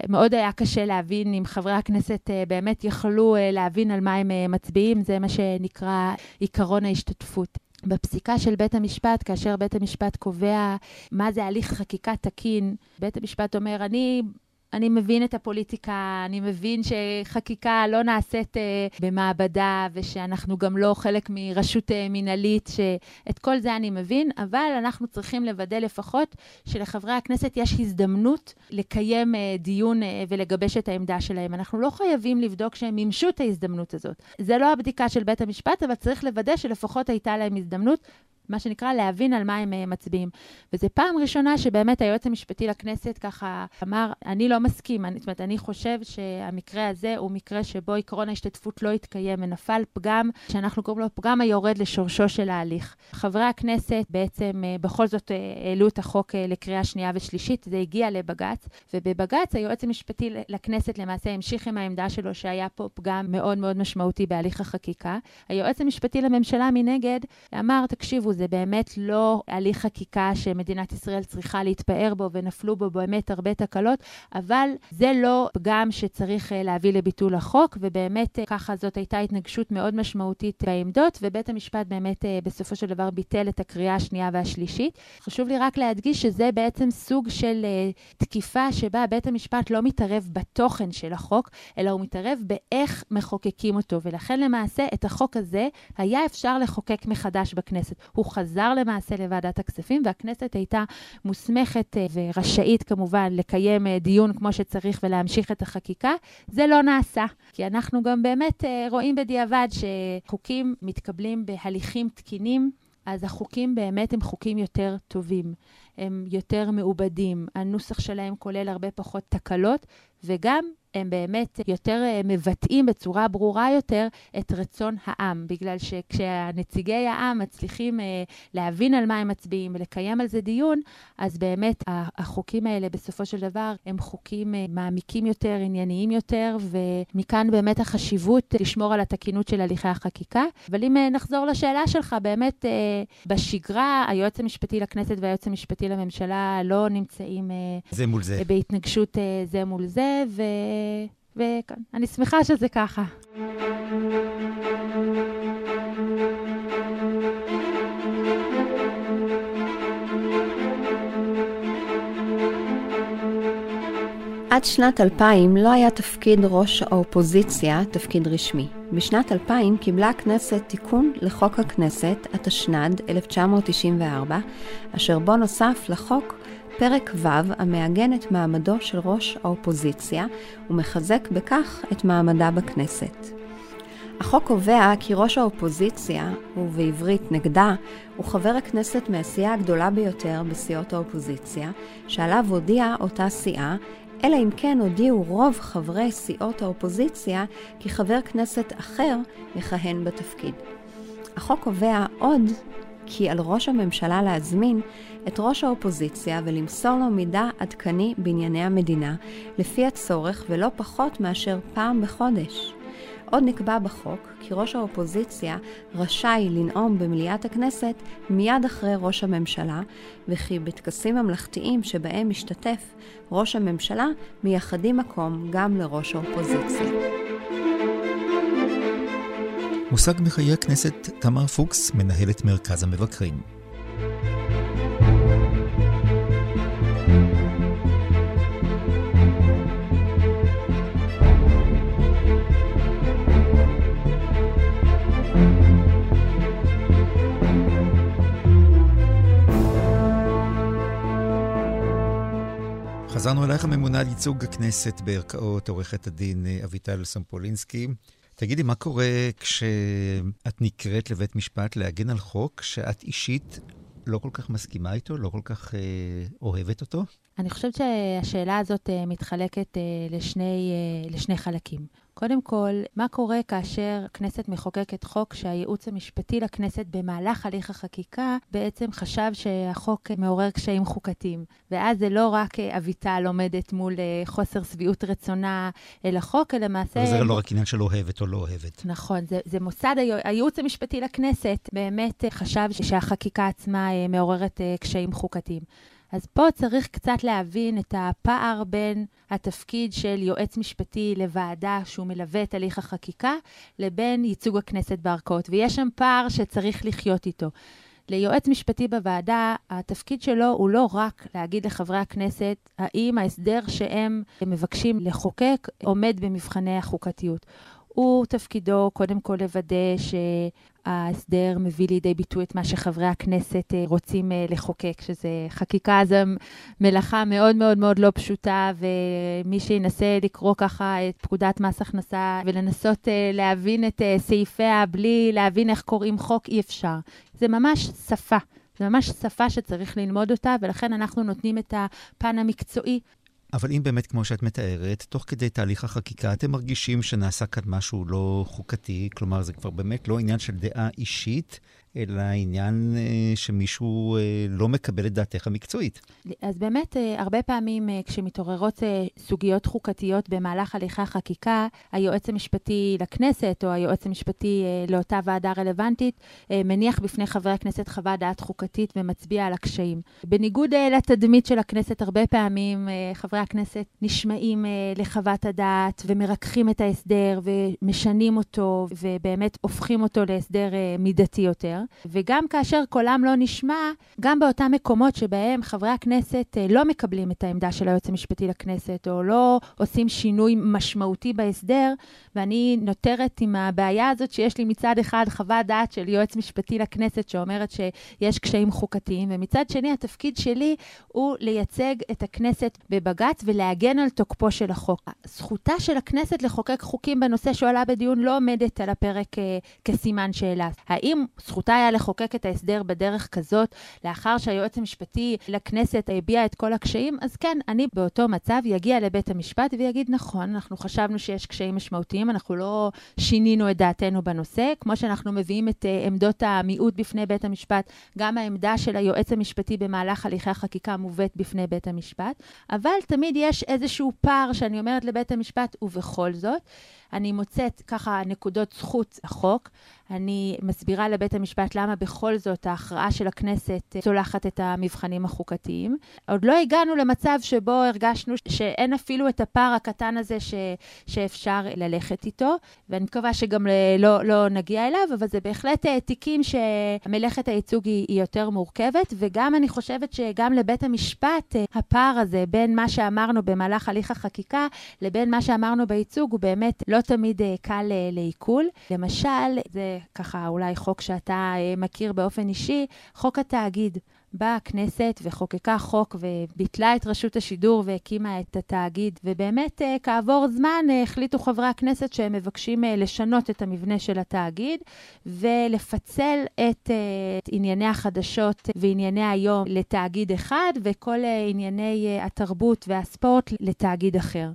מאוד היה קשה להבין אם חברי הכנסת באמת יכלו להבין על מה הם מצביעים, זה מה שנקרא עיקרון ההשתתפות. בפסיקה של בית המשפט, כאשר בית המשפט קובע מה זה הליך חקיקה תקין, בית המשפט אומר, אני אני מבין את הפוליטיקה, אני מבין שחקיקה לא נעשית uh, במעבדה ושאנחנו גם לא חלק מרשות uh, מינהלית, שאת כל זה אני מבין, אבל אנחנו צריכים לוודא לפחות שלחברי הכנסת יש הזדמנות לקיים uh, דיון uh, ולגבש את העמדה שלהם. אנחנו לא חייבים לבדוק שהם מימשו את ההזדמנות הזאת. זה לא הבדיקה של בית המשפט, אבל צריך לוודא שלפחות הייתה להם הזדמנות. מה שנקרא להבין על מה הם מצביעים. וזו פעם ראשונה שבאמת היועץ המשפטי לכנסת ככה אמר, אני לא מסכים, אני, זאת אומרת, אני חושב שהמקרה הזה הוא מקרה שבו עקרון ההשתתפות לא התקיים ונפל פגם, שאנחנו קוראים לו פגם היורד לשורשו של ההליך. חברי הכנסת בעצם בכל זאת העלו את החוק לקריאה שנייה ושלישית, זה הגיע לבג"ץ, ובבג"ץ היועץ המשפטי לכנסת למעשה המשיך עם העמדה שלו שהיה פה פגם מאוד מאוד משמעותי בהליך החקיקה. היועץ המשפטי לממשלה מנגד אמר, תקשיבו, זה באמת לא הליך חקיקה שמדינת ישראל צריכה להתפאר בו ונפלו בו באמת הרבה תקלות, אבל זה לא פגם שצריך להביא לביטול החוק, ובאמת ככה זאת הייתה התנגשות מאוד משמעותית בעמדות, ובית המשפט באמת בסופו של דבר ביטל את הקריאה השנייה והשלישית. חשוב לי רק להדגיש שזה בעצם סוג של תקיפה שבה בית המשפט לא מתערב בתוכן של החוק, אלא הוא מתערב באיך מחוקקים אותו, ולכן למעשה את החוק הזה היה אפשר לחוקק מחדש בכנסת. הוא חזר למעשה לוועדת הכספים, והכנסת הייתה מוסמכת ורשאית כמובן לקיים דיון כמו שצריך ולהמשיך את החקיקה. זה לא נעשה, כי אנחנו גם באמת רואים בדיעבד שחוקים מתקבלים בהליכים תקינים. אז החוקים באמת הם חוקים יותר טובים, הם יותר מעובדים, הנוסח שלהם כולל הרבה פחות תקלות, וגם הם באמת יותר מבטאים בצורה ברורה יותר את רצון העם, בגלל שכשהנציגי העם מצליחים להבין על מה הם מצביעים ולקיים על זה דיון, אז באמת החוקים האלה בסופו של דבר הם חוקים מעמיקים יותר, ענייניים יותר, ומכאן באמת החשיבות לשמור על התקינות של הליכי החקיקה. אבל אם נחזור לשאלה שלך, באמת בשגרה היועץ המשפטי לכנסת והיועץ המשפטי לממשלה לא נמצאים זה מול זה. בהתנגשות זה מול זה, ו... ואני שמחה שזה ככה. עד שנת 2000 לא היה תפקיד ראש האופוזיציה תפקיד רשמי. בשנת 2000 קיבלה הכנסת תיקון לחוק הכנסת, התשנ"ד 1994, אשר בו נוסף לחוק פרק ו' המעגן את מעמדו של ראש האופוזיציה ומחזק בכך את מעמדה בכנסת. החוק קובע כי ראש האופוזיציה, ובעברית נגדה, הוא חבר הכנסת מהסיעה הגדולה ביותר בסיעות האופוזיציה, שעליו הודיעה אותה סיעה, אלא אם כן הודיעו רוב חברי סיעות האופוזיציה כי חבר כנסת אחר יכהן בתפקיד. החוק קובע עוד כי על ראש הממשלה להזמין את ראש האופוזיציה ולמסור לו מידע עדכני בענייני המדינה, לפי הצורך ולא פחות מאשר פעם בחודש. עוד נקבע בחוק כי ראש האופוזיציה רשאי לנאום במליאת הכנסת מיד אחרי ראש הממשלה, וכי בטקסים ממלכתיים שבהם משתתף ראש הממשלה מייחדים מקום גם לראש האופוזיציה. מושג מחיי הכנסת תמר פוקס, מנהלת מרכז המבקרים. חזרנו אלייך הממונה על ייצוג הכנסת בערכאות, עורכת הדין אה, אביטל סמפולינסקי. תגידי, מה קורה כשאת נקראת לבית משפט להגן על חוק שאת אישית לא כל כך מסכימה איתו, לא כל כך אה, אוהבת אותו? אני חושבת שהשאלה הזאת אה, מתחלקת אה, לשני, אה, לשני חלקים. קודם כל, מה קורה כאשר הכנסת מחוקקת חוק שהייעוץ המשפטי לכנסת במהלך הליך החקיקה בעצם חשב שהחוק מעורר קשיים חוקתיים. ואז זה לא רק אביטל עומדת מול חוסר שביעות רצונה אל החוק, אלא למעשה... וזה לא רק עניין של אוהבת או לא אוהבת. נכון, זה, זה מוסד, הייעוץ המשפטי לכנסת באמת חשב שהחקיקה עצמה מעוררת קשיים חוקתיים. אז פה צריך קצת להבין את הפער בין התפקיד של יועץ משפטי לוועדה שהוא מלווה את הליך החקיקה, לבין ייצוג הכנסת בערכאות. ויש שם פער שצריך לחיות איתו. ליועץ משפטי בוועדה, התפקיד שלו הוא לא רק להגיד לחברי הכנסת האם ההסדר שהם מבקשים לחוקק עומד במבחני החוקתיות. הוא תפקידו קודם כל לוודא שההסדר מביא לידי ביטוי את מה שחברי הכנסת אה, רוצים אה, לחוקק, שזה חקיקה זו מלאכה מאוד מאוד מאוד לא פשוטה, ומי שינסה לקרוא ככה את פקודת מס הכנסה ולנסות אה, להבין את סעיפיה בלי להבין איך קוראים חוק, אי אפשר. זה ממש שפה. זה ממש שפה שצריך ללמוד אותה, ולכן אנחנו נותנים את הפן המקצועי אבל אם באמת, כמו שאת מתארת, תוך כדי תהליך החקיקה אתם מרגישים שנעשה כאן משהו לא חוקתי, כלומר זה כבר באמת לא עניין של דעה אישית, אלא עניין אה, שמישהו אה, לא מקבל את דעתך המקצועית. אז באמת, אה, הרבה פעמים כשמתעוררות סוגיות חוקתיות במהלך הליכי החקיקה, היועץ המשפטי לכנסת או היועץ המשפטי לאותה ועדה רלוונטית מניח בפני חברי הכנסת חוות דעת חוקתית ומצביע על הקשיים. בניגוד לתדמית של הכנסת, הרבה פעמים חברי הכנסת נשמעים לחוות הדעת ומרככים את ההסדר ומשנים אותו ובאמת הופכים אותו להסדר מידתי יותר. וגם כאשר קולם לא נשמע, גם באותם מקומות שבהם חברי הכנסת אה, לא מקבלים את העמדה של היועץ המשפטי לכנסת, או לא עושים שינוי משמעותי בהסדר, ואני נותרת עם הבעיה הזאת שיש לי מצד אחד חוות דעת של יועץ משפטי לכנסת שאומרת שיש קשיים חוקתיים, ומצד שני התפקיד שלי הוא לייצג את הכנסת בבג"ץ ולהגן על תוקפו של החוק. זכותה של הכנסת לחוקק חוקים בנושא שעולה בדיון לא עומדת על הפרק אה, כסימן שאלה. האם זכותה היה לחוקק את ההסדר בדרך כזאת, לאחר שהיועץ המשפטי לכנסת הביע את כל הקשיים? אז כן, אני באותו מצב יגיע לבית המשפט ויגיד, נכון, אנחנו חשבנו שיש קשיים משמעותיים, אנחנו לא שינינו את דעתנו בנושא. כמו שאנחנו מביאים את uh, עמדות המיעוט בפני בית המשפט, גם העמדה של היועץ המשפטי במהלך הליכי החקיקה מובאת בפני בית המשפט. אבל תמיד יש איזשהו פער שאני אומרת לבית המשפט, ובכל זאת, אני מוצאת ככה נקודות זכות החוק. אני מסבירה לבית המשפט למה בכל זאת ההכרעה של הכנסת צולחת את המבחנים החוקתיים. עוד לא הגענו למצב שבו הרגשנו שאין אפילו את הפער הקטן הזה ש, שאפשר ללכת איתו, ואני מקווה שגם לא, לא נגיע אליו, אבל זה בהחלט אה, תיקים שמלאכת הייצוג היא, היא יותר מורכבת, וגם אני חושבת שגם לבית המשפט אה, הפער הזה בין מה שאמרנו במהלך הליך החקיקה לבין מה שאמרנו בייצוג הוא באמת לא תמיד אה, קל לעיכול. למשל, זה ככה אולי חוק שאתה אה, מכיר באופן אישי, חוק התאגיד. באה הכנסת וחוקקה חוק וביטלה את רשות השידור והקימה את התאגיד, ובאמת אה, כעבור זמן אה, החליטו חברי הכנסת שהם מבקשים לשנות את המבנה של התאגיד ולפצל את, את ענייני החדשות וענייני היום לתאגיד אחד, וכל ענייני התרבות והספורט לתאגיד אחר.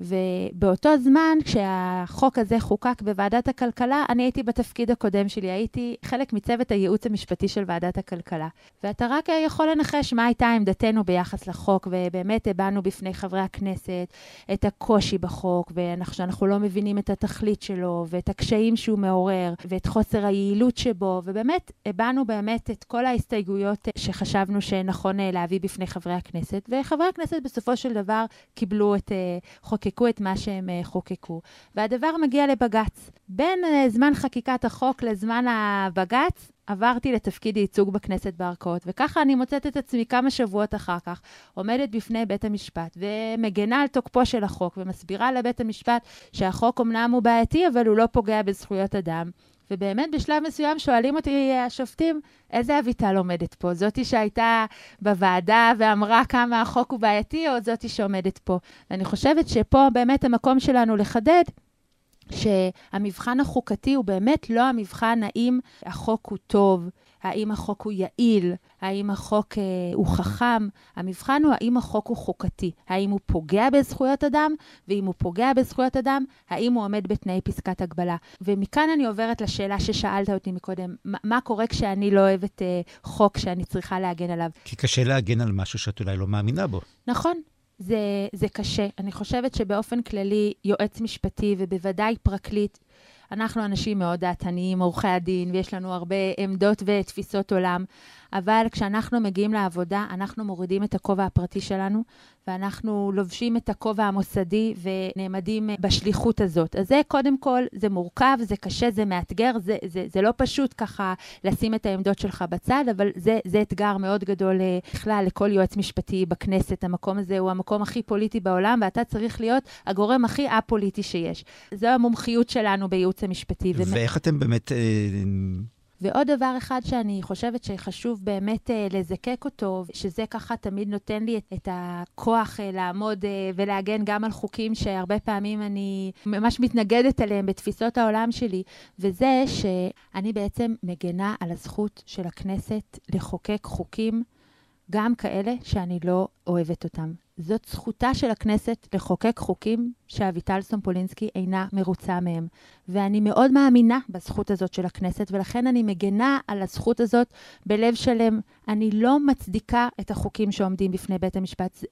ובאותו זמן, כשהחוק הזה חוקק בוועדת הכלכלה, אני הייתי בתפקיד הקודם שלי, הייתי חלק מצוות הייעוץ המשפטי של ועדת הכלכלה. ואתה רק יכול לנחש מה הייתה עמדתנו ביחס לחוק, ובאמת הבענו בפני חברי הכנסת את הקושי בחוק, ושאנחנו לא מבינים את התכלית שלו, ואת הקשיים שהוא מעורר, ואת חוסר היעילות שבו, ובאמת הבענו באמת את כל ההסתייגויות שחשבנו שנכון להביא בפני חברי הכנסת, וחברי הכנסת בסופו של דבר קיבלו את אה, חוק חוקקו את מה שהם uh, חוקקו. והדבר מגיע לבג"ץ. בין uh, זמן חקיקת החוק לזמן הבג"ץ, עברתי לתפקיד ייצוג בכנסת בערכאות, וככה אני מוצאת את עצמי כמה שבועות אחר כך, עומדת בפני בית המשפט ומגנה על תוקפו של החוק, ומסבירה לבית המשפט שהחוק אמנם הוא בעייתי, אבל הוא לא פוגע בזכויות אדם. ובאמת בשלב מסוים שואלים אותי השופטים, איזה אביטל עומדת פה? זאתי שהייתה בוועדה ואמרה כמה החוק הוא בעייתי, או זאתי שעומדת פה? ואני חושבת שפה באמת המקום שלנו לחדד שהמבחן החוקתי הוא באמת לא המבחן האם החוק הוא טוב, האם החוק הוא יעיל, האם החוק אה, הוא חכם. המבחן הוא האם החוק הוא חוקתי, האם הוא פוגע בזכויות אדם, ואם הוא פוגע בזכויות אדם, האם הוא עומד בתנאי פסקת הגבלה. ומכאן אני עוברת לשאלה ששאלת אותי מקודם, מה, מה קורה כשאני לא אוהבת אה, חוק שאני צריכה להגן עליו? כי קשה להגן על משהו שאת אולי לא מאמינה בו. נכון, זה, זה קשה. אני חושבת שבאופן כללי, יועץ משפטי ובוודאי פרקליט, אנחנו אנשים מאוד דעתניים, עורכי הדין, ויש לנו הרבה עמדות ותפיסות עולם, אבל כשאנחנו מגיעים לעבודה, אנחנו מורידים את הכובע הפרטי שלנו, ואנחנו לובשים את הכובע המוסדי ונעמדים בשליחות הזאת. אז זה קודם כל, זה מורכב, זה קשה, זה מאתגר, זה, זה, זה לא פשוט ככה לשים את העמדות שלך בצד, אבל זה, זה אתגר מאוד גדול אה, בכלל לכל יועץ משפטי בכנסת. המקום הזה הוא המקום הכי פוליטי בעולם, ואתה צריך להיות הגורם הכי א-פוליטי שיש. זו המומחיות שלנו בייעוץ המשפטי. ואיך אתם באמת... ועוד דבר אחד שאני חושבת שחשוב באמת אה, לזקק אותו, שזה ככה תמיד נותן לי את, את הכוח אה, לעמוד אה, ולהגן גם על חוקים שהרבה פעמים אני ממש מתנגדת עליהם בתפיסות העולם שלי, וזה שאני בעצם מגנה על הזכות של הכנסת לחוקק חוקים, גם כאלה שאני לא אוהבת אותם. זאת זכותה של הכנסת לחוקק חוקים שאביטל סומפולינסקי אינה מרוצה מהם. ואני מאוד מאמינה בזכות הזאת של הכנסת, ולכן אני מגנה על הזכות הזאת בלב שלם. אני לא מצדיקה את החוקים שעומדים בפני בית המשפט.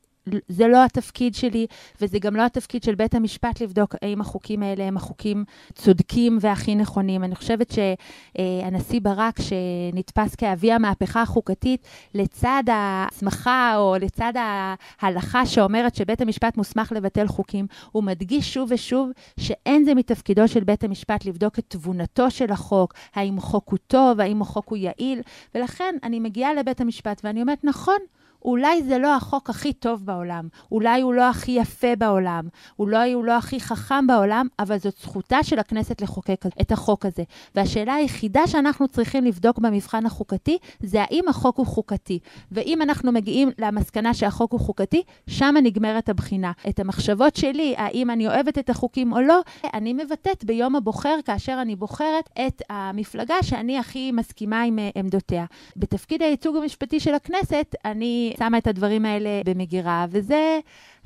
זה לא התפקיד שלי, וזה גם לא התפקיד של בית המשפט לבדוק האם החוקים האלה הם החוקים צודקים והכי נכונים. אני חושבת שהנשיא ברק, שנתפס כאבי המהפכה החוקתית, לצד ההסמכה או לצד ההלכה שאומרת שבית המשפט מוסמך לבטל חוקים, הוא מדגיש שוב ושוב שאין זה מתפקידו של בית המשפט לבדוק את תבונתו של החוק, האם חוק הוא טוב, האם החוק הוא יעיל, ולכן אני מגיעה לבית המשפט ואני אומרת, נכון, אולי זה לא החוק הכי טוב בעולם, אולי הוא לא הכי יפה בעולם, אולי הוא לא הכי חכם בעולם, אבל זאת זכותה של הכנסת לחוקק את החוק הזה. והשאלה היחידה שאנחנו צריכים לבדוק במבחן החוקתי, זה האם החוק הוא חוקתי. ואם אנחנו מגיעים למסקנה שהחוק הוא חוקתי, שם נגמרת הבחינה. את המחשבות שלי, האם אני אוהבת את החוקים או לא, אני מבטאת ביום הבוחר, כאשר אני בוחרת את המפלגה שאני הכי מסכימה עם אה, עמדותיה. בתפקיד הייצוג המשפטי של הכנסת, אני שמה את הדברים האלה במגירה, וזה,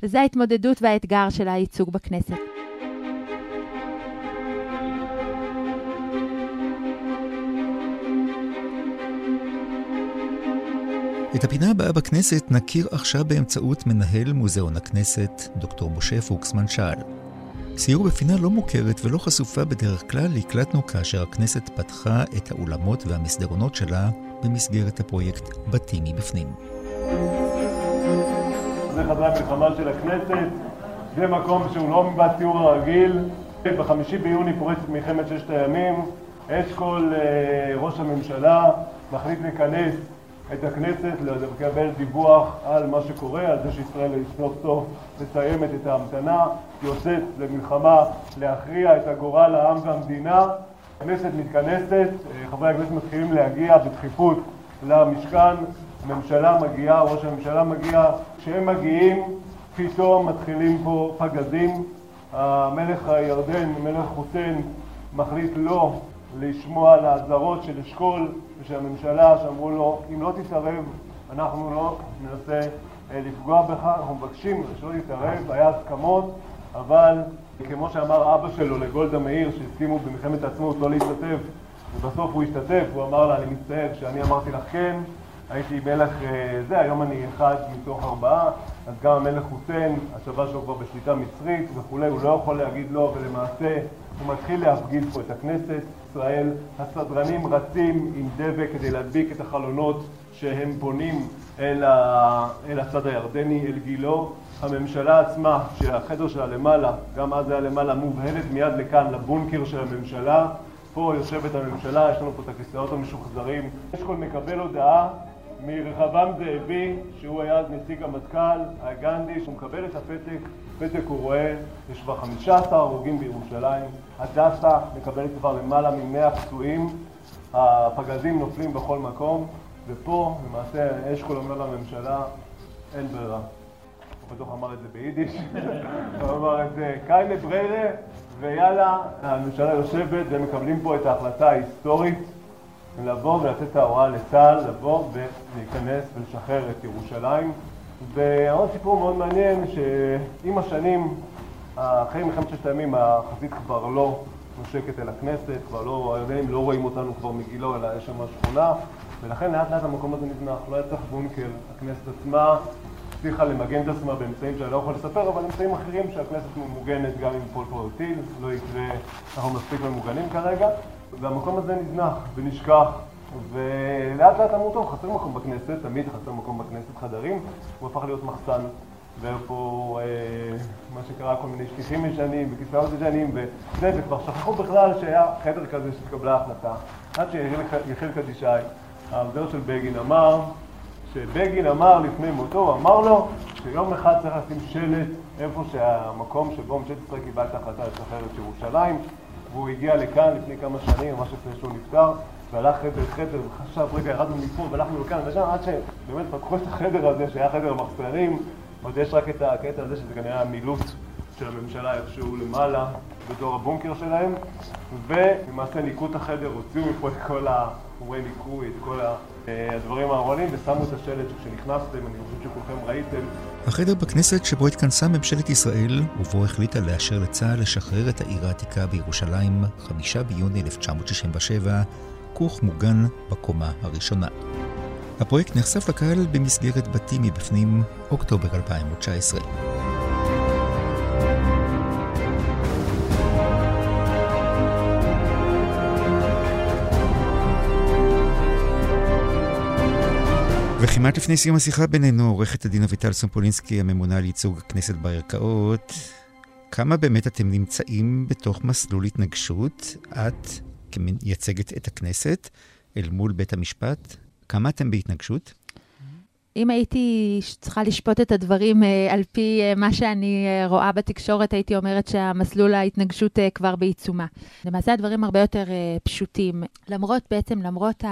וזה ההתמודדות והאתגר של הייצוג בכנסת. את הפינה הבאה בכנסת נכיר עכשיו באמצעות מנהל מוזיאון הכנסת, דוקטור משה פוקסמן שאל. סיור בפינה לא מוכרת ולא חשופה בדרך כלל הקלטנו כאשר הכנסת פתחה את האולמות והמסדרונות שלה במסגרת הפרויקט בתים מבפנים. זה חדרי המלחמה של הכנסת, זה מקום שהוא לא בסיור הרגיל. בחמישי ביוני פורצת מלחמת ששת הימים, אשכול אה, ראש הממשלה מחליט לכנס את הכנסת לקבל דיווח על מה שקורה, על זה שישראל סוף סוף מסיימת את ההמתנה, יוצאת למלחמה להכריע את הגורל העם והמדינה. הכנסת מתכנסת, אה, חברי הכנסת מתחילים להגיע בדחיפות למשכן, הממשלה מגיעה, ראש הממשלה מגיע, כשהם מגיעים פתאום מתחילים פה פגזים, המלך הירדן, מלך חוסיין, מחליט לא לשמוע על האזהרות של אשכול ושל הממשלה שאמרו לו אם לא תתערב אנחנו לא ננסה אה, לפגוע בך, אנחנו מבקשים שלא תתערב, היה הסכמות אבל כמו שאמר אבא שלו לגולדה מאיר שהסכימו במלחמת העצמאות לא להשתתף ובסוף הוא השתתף, הוא אמר לה אני מצטער כשאני אמרתי לך כן הייתי מלך אה, זה, היום אני אחד מתוך ארבעה, אז גם המלך חוסיין, הצבא שלו כבר בשליטה מצרית וכולי, הוא לא יכול להגיד לא, ולמעשה הוא מתחיל להפגיז פה את הכנסת, ישראל, הסדרנים רצים עם דבק כדי להדביק את החלונות שהם פונים אל, ה... אל הצד הירדני, אל גילו. הממשלה עצמה, שהחדר שלה למעלה, גם אז היה למעלה, מובהלת מיד לכאן, לבונקר של הממשלה. פה יושבת הממשלה, יש לנו פה את הכיסאות המשוחזרים. אשכול מקבל הודעה מרחבעם זאבי, שהוא היה אז נציג המטכ"ל, הגנדי, שהוא מקבל את הפתק, פתק הוא רואה, יש כבר 15 הרוגים בירושלים, הדסה מקבלת כבר למעלה מ-100 פצועים, הפגזים נופלים בכל מקום, ופה למעשה אשכול אומר לממשלה, אין ברירה. הוא בטוח אמר את זה ביידיש, הוא אמר את זה קיילה בריירה, ויאללה, הממשלה יושבת והם מקבלים פה את ההחלטה ההיסטורית לבוא ולתת את ההוראה לצה"ל, לבוא ולהיכנס ולשחרר את ירושלים. ועוד סיפור מאוד מעניין, שעם השנים, אחרי מלחמת ששת הימים, החזית כבר לא נושקת אל הכנסת, כבר לא, הירדנים לא רואים אותנו כבר מגילו, אלא יש שם שכונה, ולכן לאט לאט המקום הזה נזנח, לא היה צריך בונקר, הכנסת עצמה הצליחה למגן את עצמה באמצעים שאני לא יכול לספר, אבל אמצעים אחרים שהכנסת מוגנת גם עם פול פרוטיל, לא יקרה, אנחנו מספיק ממוגנים כרגע. והמקום הזה נזנח ונשכח, ולאט לאט אמרו, טוב, חסר מקום בכנסת, תמיד חסר מקום בכנסת, חדרים, הוא הפך להיות מחסן. ופה אה, מה שקרה, כל מיני שטיחים ישנים וכיסאות ישנים וזה, וכבר שכחו בכלל שהיה חדר כזה שהתקבלה החלטה. עד שיחיל קדישי, העוזר של בגין, אמר שבגין אמר לפני מותו, אמר לו שיום אחד צריך לשים שלט איפה שהמקום שבו ממשלת ישראל קיבלה את ההחלטה לשחרר את ירושלים והוא הגיע לכאן לפני כמה שנים, ממש לפני שהוא נפטר, והלך חדר חדר, וחשב, רגע, ירדנו מפה והלכנו לכאן ושם, עד שבאמת פתחו את החדר הזה, שהיה חדר מחסנים, עוד יש רק את הקטע הזה, שזה כנראה המילוט של הממשלה איפשהו למעלה, בתור הבונקר שלהם, ולמעשה ניקו את החדר, הוציאו מפה את כל החומרי ניקוי, את כל הדברים האחרונים, ושמו את השלט שכשנכנסתם, אני חושב שכולכם ראיתם. החדר בכנסת שבו התכנסה ממשלת ישראל, ובו החליטה לאשר לצה"ל לשחרר את העיר העתיקה בירושלים, חמישה ביוני 1967, כוך מוגן בקומה הראשונה. הפרויקט נחשף לקהל במסגרת בתים מבפנים, אוקטובר 2019. וכמעט לפני סיום השיחה בינינו, עורכת הדין אביטל סומפולינסקי, הממונה על ייצוג הכנסת בערכאות, כמה באמת אתם נמצאים בתוך מסלול התנגשות? את, כמייצגת את הכנסת, אל מול בית המשפט, כמה אתם בהתנגשות? אם הייתי צריכה לשפוט את הדברים אה, על פי אה, מה שאני אה, רואה בתקשורת, הייתי אומרת שהמסלול ההתנגשות כבר בעיצומה. למעשה הדברים הרבה יותר פשוטים. למרות בעצם, למרות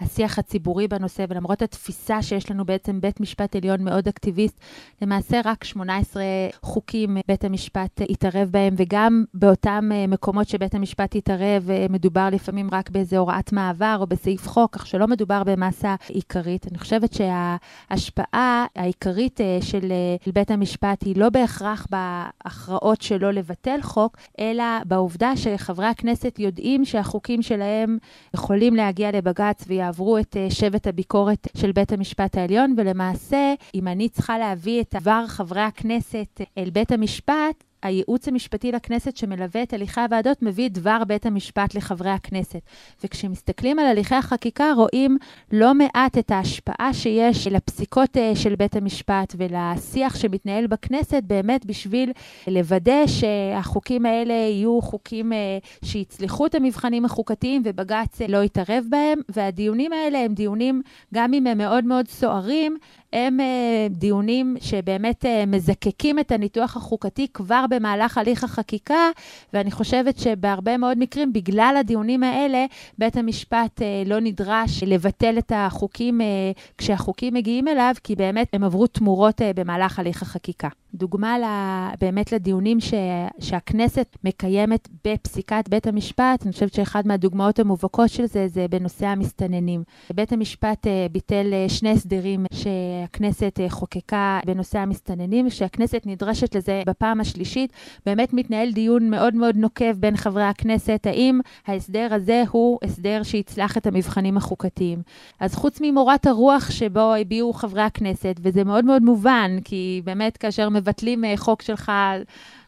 השיח הציבורי בנושא ולמרות התפיסה שיש לנו בעצם בית משפט עליון מאוד אקטיביסט, למעשה רק 18 חוקים בית המשפט התערב בהם, וגם באותם מקומות שבית המשפט התערב, מדובר לפעמים רק באיזו הוראת מעבר או בסעיף חוק, כך שלא מדובר במסה עיקרית. אני חושבת שה... ההשפעה העיקרית אה, של אה, בית המשפט היא לא בהכרח בהכרעות שלו לבטל חוק, אלא בעובדה שחברי הכנסת יודעים שהחוקים שלהם יכולים להגיע לבג"ץ ויעברו את אה, שבט הביקורת של בית המשפט העליון, ולמעשה, אם אני צריכה להביא את עבר חברי הכנסת אל בית המשפט, הייעוץ המשפטי לכנסת שמלווה את הליכי הוועדות מביא את דבר בית המשפט לחברי הכנסת. וכשמסתכלים על הליכי החקיקה, רואים לא מעט את ההשפעה שיש לפסיקות אה, של בית המשפט ולשיח שמתנהל בכנסת, באמת בשביל לוודא שהחוקים האלה יהיו חוקים אה, שיצליחו את המבחנים החוקתיים ובג"ץ לא יתערב בהם. והדיונים האלה הם דיונים, גם אם הם מאוד מאוד סוערים, הם אה, דיונים שבאמת אה, מזקקים את הניתוח החוקתי כבר במהלך הליך החקיקה, ואני חושבת שבהרבה מאוד מקרים, בגלל הדיונים האלה, בית המשפט אה, לא נדרש לבטל את החוקים כשהחוקים מגיעים אליו, כי באמת הם עברו תמורות במהלך הליך החקיקה. דוגמה באמת לדיונים ש, שהכנסת מקיימת בפסיקת בית המשפט, אני חושבת שאחד מהדוגמאות המובהקות של זה, זה בנושא המסתננים. בית המשפט ביטל שני הסדרים ש... שהכנסת אה, חוקקה בנושא המסתננים, שהכנסת נדרשת לזה בפעם השלישית. באמת מתנהל דיון מאוד מאוד נוקב בין חברי הכנסת, האם ההסדר הזה הוא הסדר שיצלח את המבחנים החוקתיים. אז חוץ ממורת הרוח שבו הביעו חברי הכנסת, וזה מאוד מאוד מובן, כי באמת כאשר מבטלים אה, חוק שלך...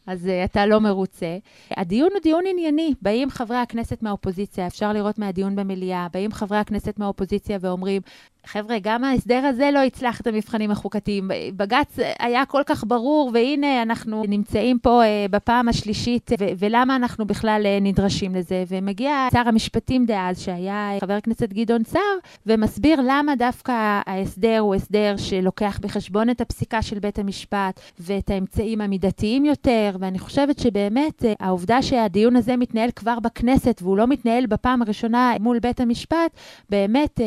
אז uh, אתה לא מרוצה. הדיון הוא דיון ענייני. באים חברי הכנסת מהאופוזיציה, אפשר לראות מהדיון במליאה, באים חברי הכנסת מהאופוזיציה ואומרים, חבר'ה, גם ההסדר הזה לא יצלח את המבחנים החוקתיים. בג"ץ היה כל כך ברור, והנה אנחנו נמצאים פה uh, בפעם השלישית, ו- ולמה אנחנו בכלל uh, נדרשים לזה? ומגיע שר המשפטים דאז, שהיה חבר הכנסת גדעון סער, ומסביר למה דווקא ההסדר הוא הסדר שלוקח בחשבון את הפסיקה של בית המשפט ואת האמצעים המידתיים יותר, ואני חושבת שבאמת העובדה שהדיון הזה מתנהל כבר בכנסת, והוא לא מתנהל בפעם הראשונה מול בית המשפט, באמת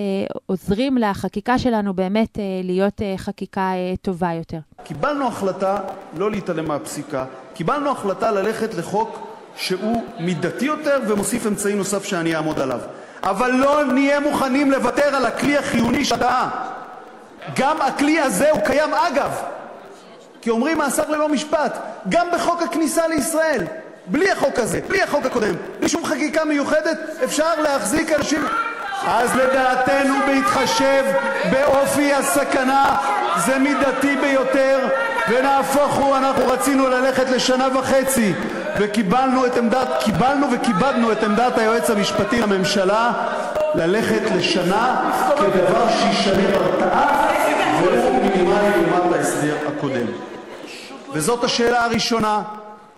עוזרים לחקיקה שלנו באמת אה, להיות אה, חקיקה אה, טובה יותר. קיבלנו החלטה לא להתעלם מהפסיקה, קיבלנו החלטה ללכת לחוק שהוא מידתי יותר ומוסיף אמצעי נוסף שאני אעמוד עליו. אבל לא נהיה מוכנים לוותר על הכלי החיוני שאתה. גם הכלי הזה הוא קיים אגב, כי אומרים מאסר ללא משפט, גם בחוק הכניסה לישראל, בלי החוק הזה, בלי החוק הקודם, בלי שום חקיקה מיוחדת, אפשר להחזיק אנשים... אז לדעתנו, בהתחשב באופי הסכנה, זה מידתי ביותר, ונהפוך הוא, אנחנו רצינו ללכת לשנה וחצי, וקיבלנו את עמדת, קיבלנו וכיבדנו את עמדת היועץ המשפטי לממשלה ללכת לשנה כדבר שישנה הרתעה והוא מינימלי לעומת ההסדר הקודם. וזאת השאלה הראשונה.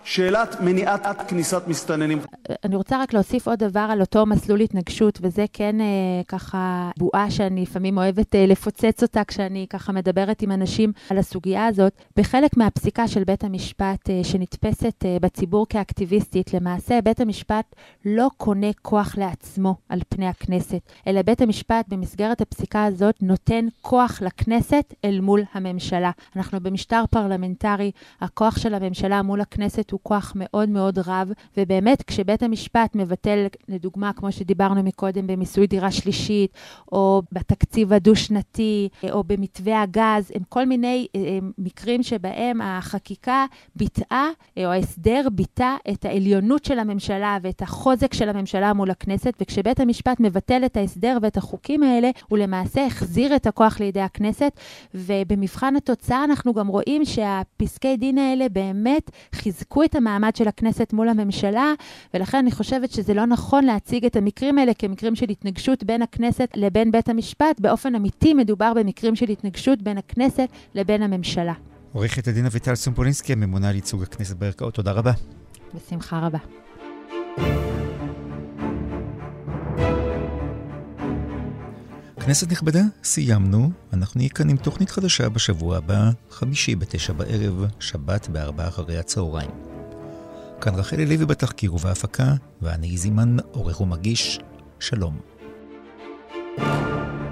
שאלת מניעת כניסת מסתננים. אני רוצה רק להוסיף עוד דבר על אותו מסלול התנגשות, וזה כן אה, ככה בועה שאני לפעמים אוהבת אה, לפוצץ אותה כשאני ככה מדברת עם אנשים על הסוגיה הזאת. בחלק מהפסיקה של בית המשפט אה, שנתפסת אה, בציבור כאקטיביסטית, למעשה בית המשפט לא קונה כוח לעצמו על פני הכנסת, אלא בית המשפט במסגרת הפסיקה הזאת נותן כוח לכנסת אל מול הממשלה. אנחנו במשטר פרלמנטרי, הכוח של הממשלה מול הכנסת הוא הוא כוח מאוד מאוד רב, ובאמת כשבית המשפט מבטל, לדוגמה, כמו שדיברנו מקודם, במיסוי דירה שלישית, או בתקציב הדו-שנתי, או במתווה הגז, הם כל מיני הם אה, מקרים שבהם החקיקה ביטאה, אה, או ההסדר ביטא את העליונות של הממשלה ואת החוזק של הממשלה מול הכנסת, וכשבית המשפט מבטל את ההסדר ואת החוקים האלה, הוא למעשה החזיר את הכוח לידי הכנסת, ובמבחן התוצאה אנחנו גם רואים שהפסקי דין האלה באמת חיזקו את המעמד של הכנסת מול הממשלה, ולכן אני חושבת שזה לא נכון להציג את המקרים האלה כמקרים של התנגשות בין הכנסת לבין בית המשפט. באופן אמיתי מדובר במקרים של התנגשות בין הכנסת לבין הממשלה. עורכת הדין אביטל סומפולינסקי, הממונה על ייצוג הכנסת בערכאות, תודה רבה. בשמחה רבה. כנסת נכבדה, סיימנו. אנחנו נהיה כאן עם תוכנית חדשה בשבוע הבא, חמישי בתשע בערב, שבת בארבעה אחרי הצהריים. כאן רחלי לוי בתחקיר ובהפקה, ואני זימן עורך ומגיש. שלום. thank you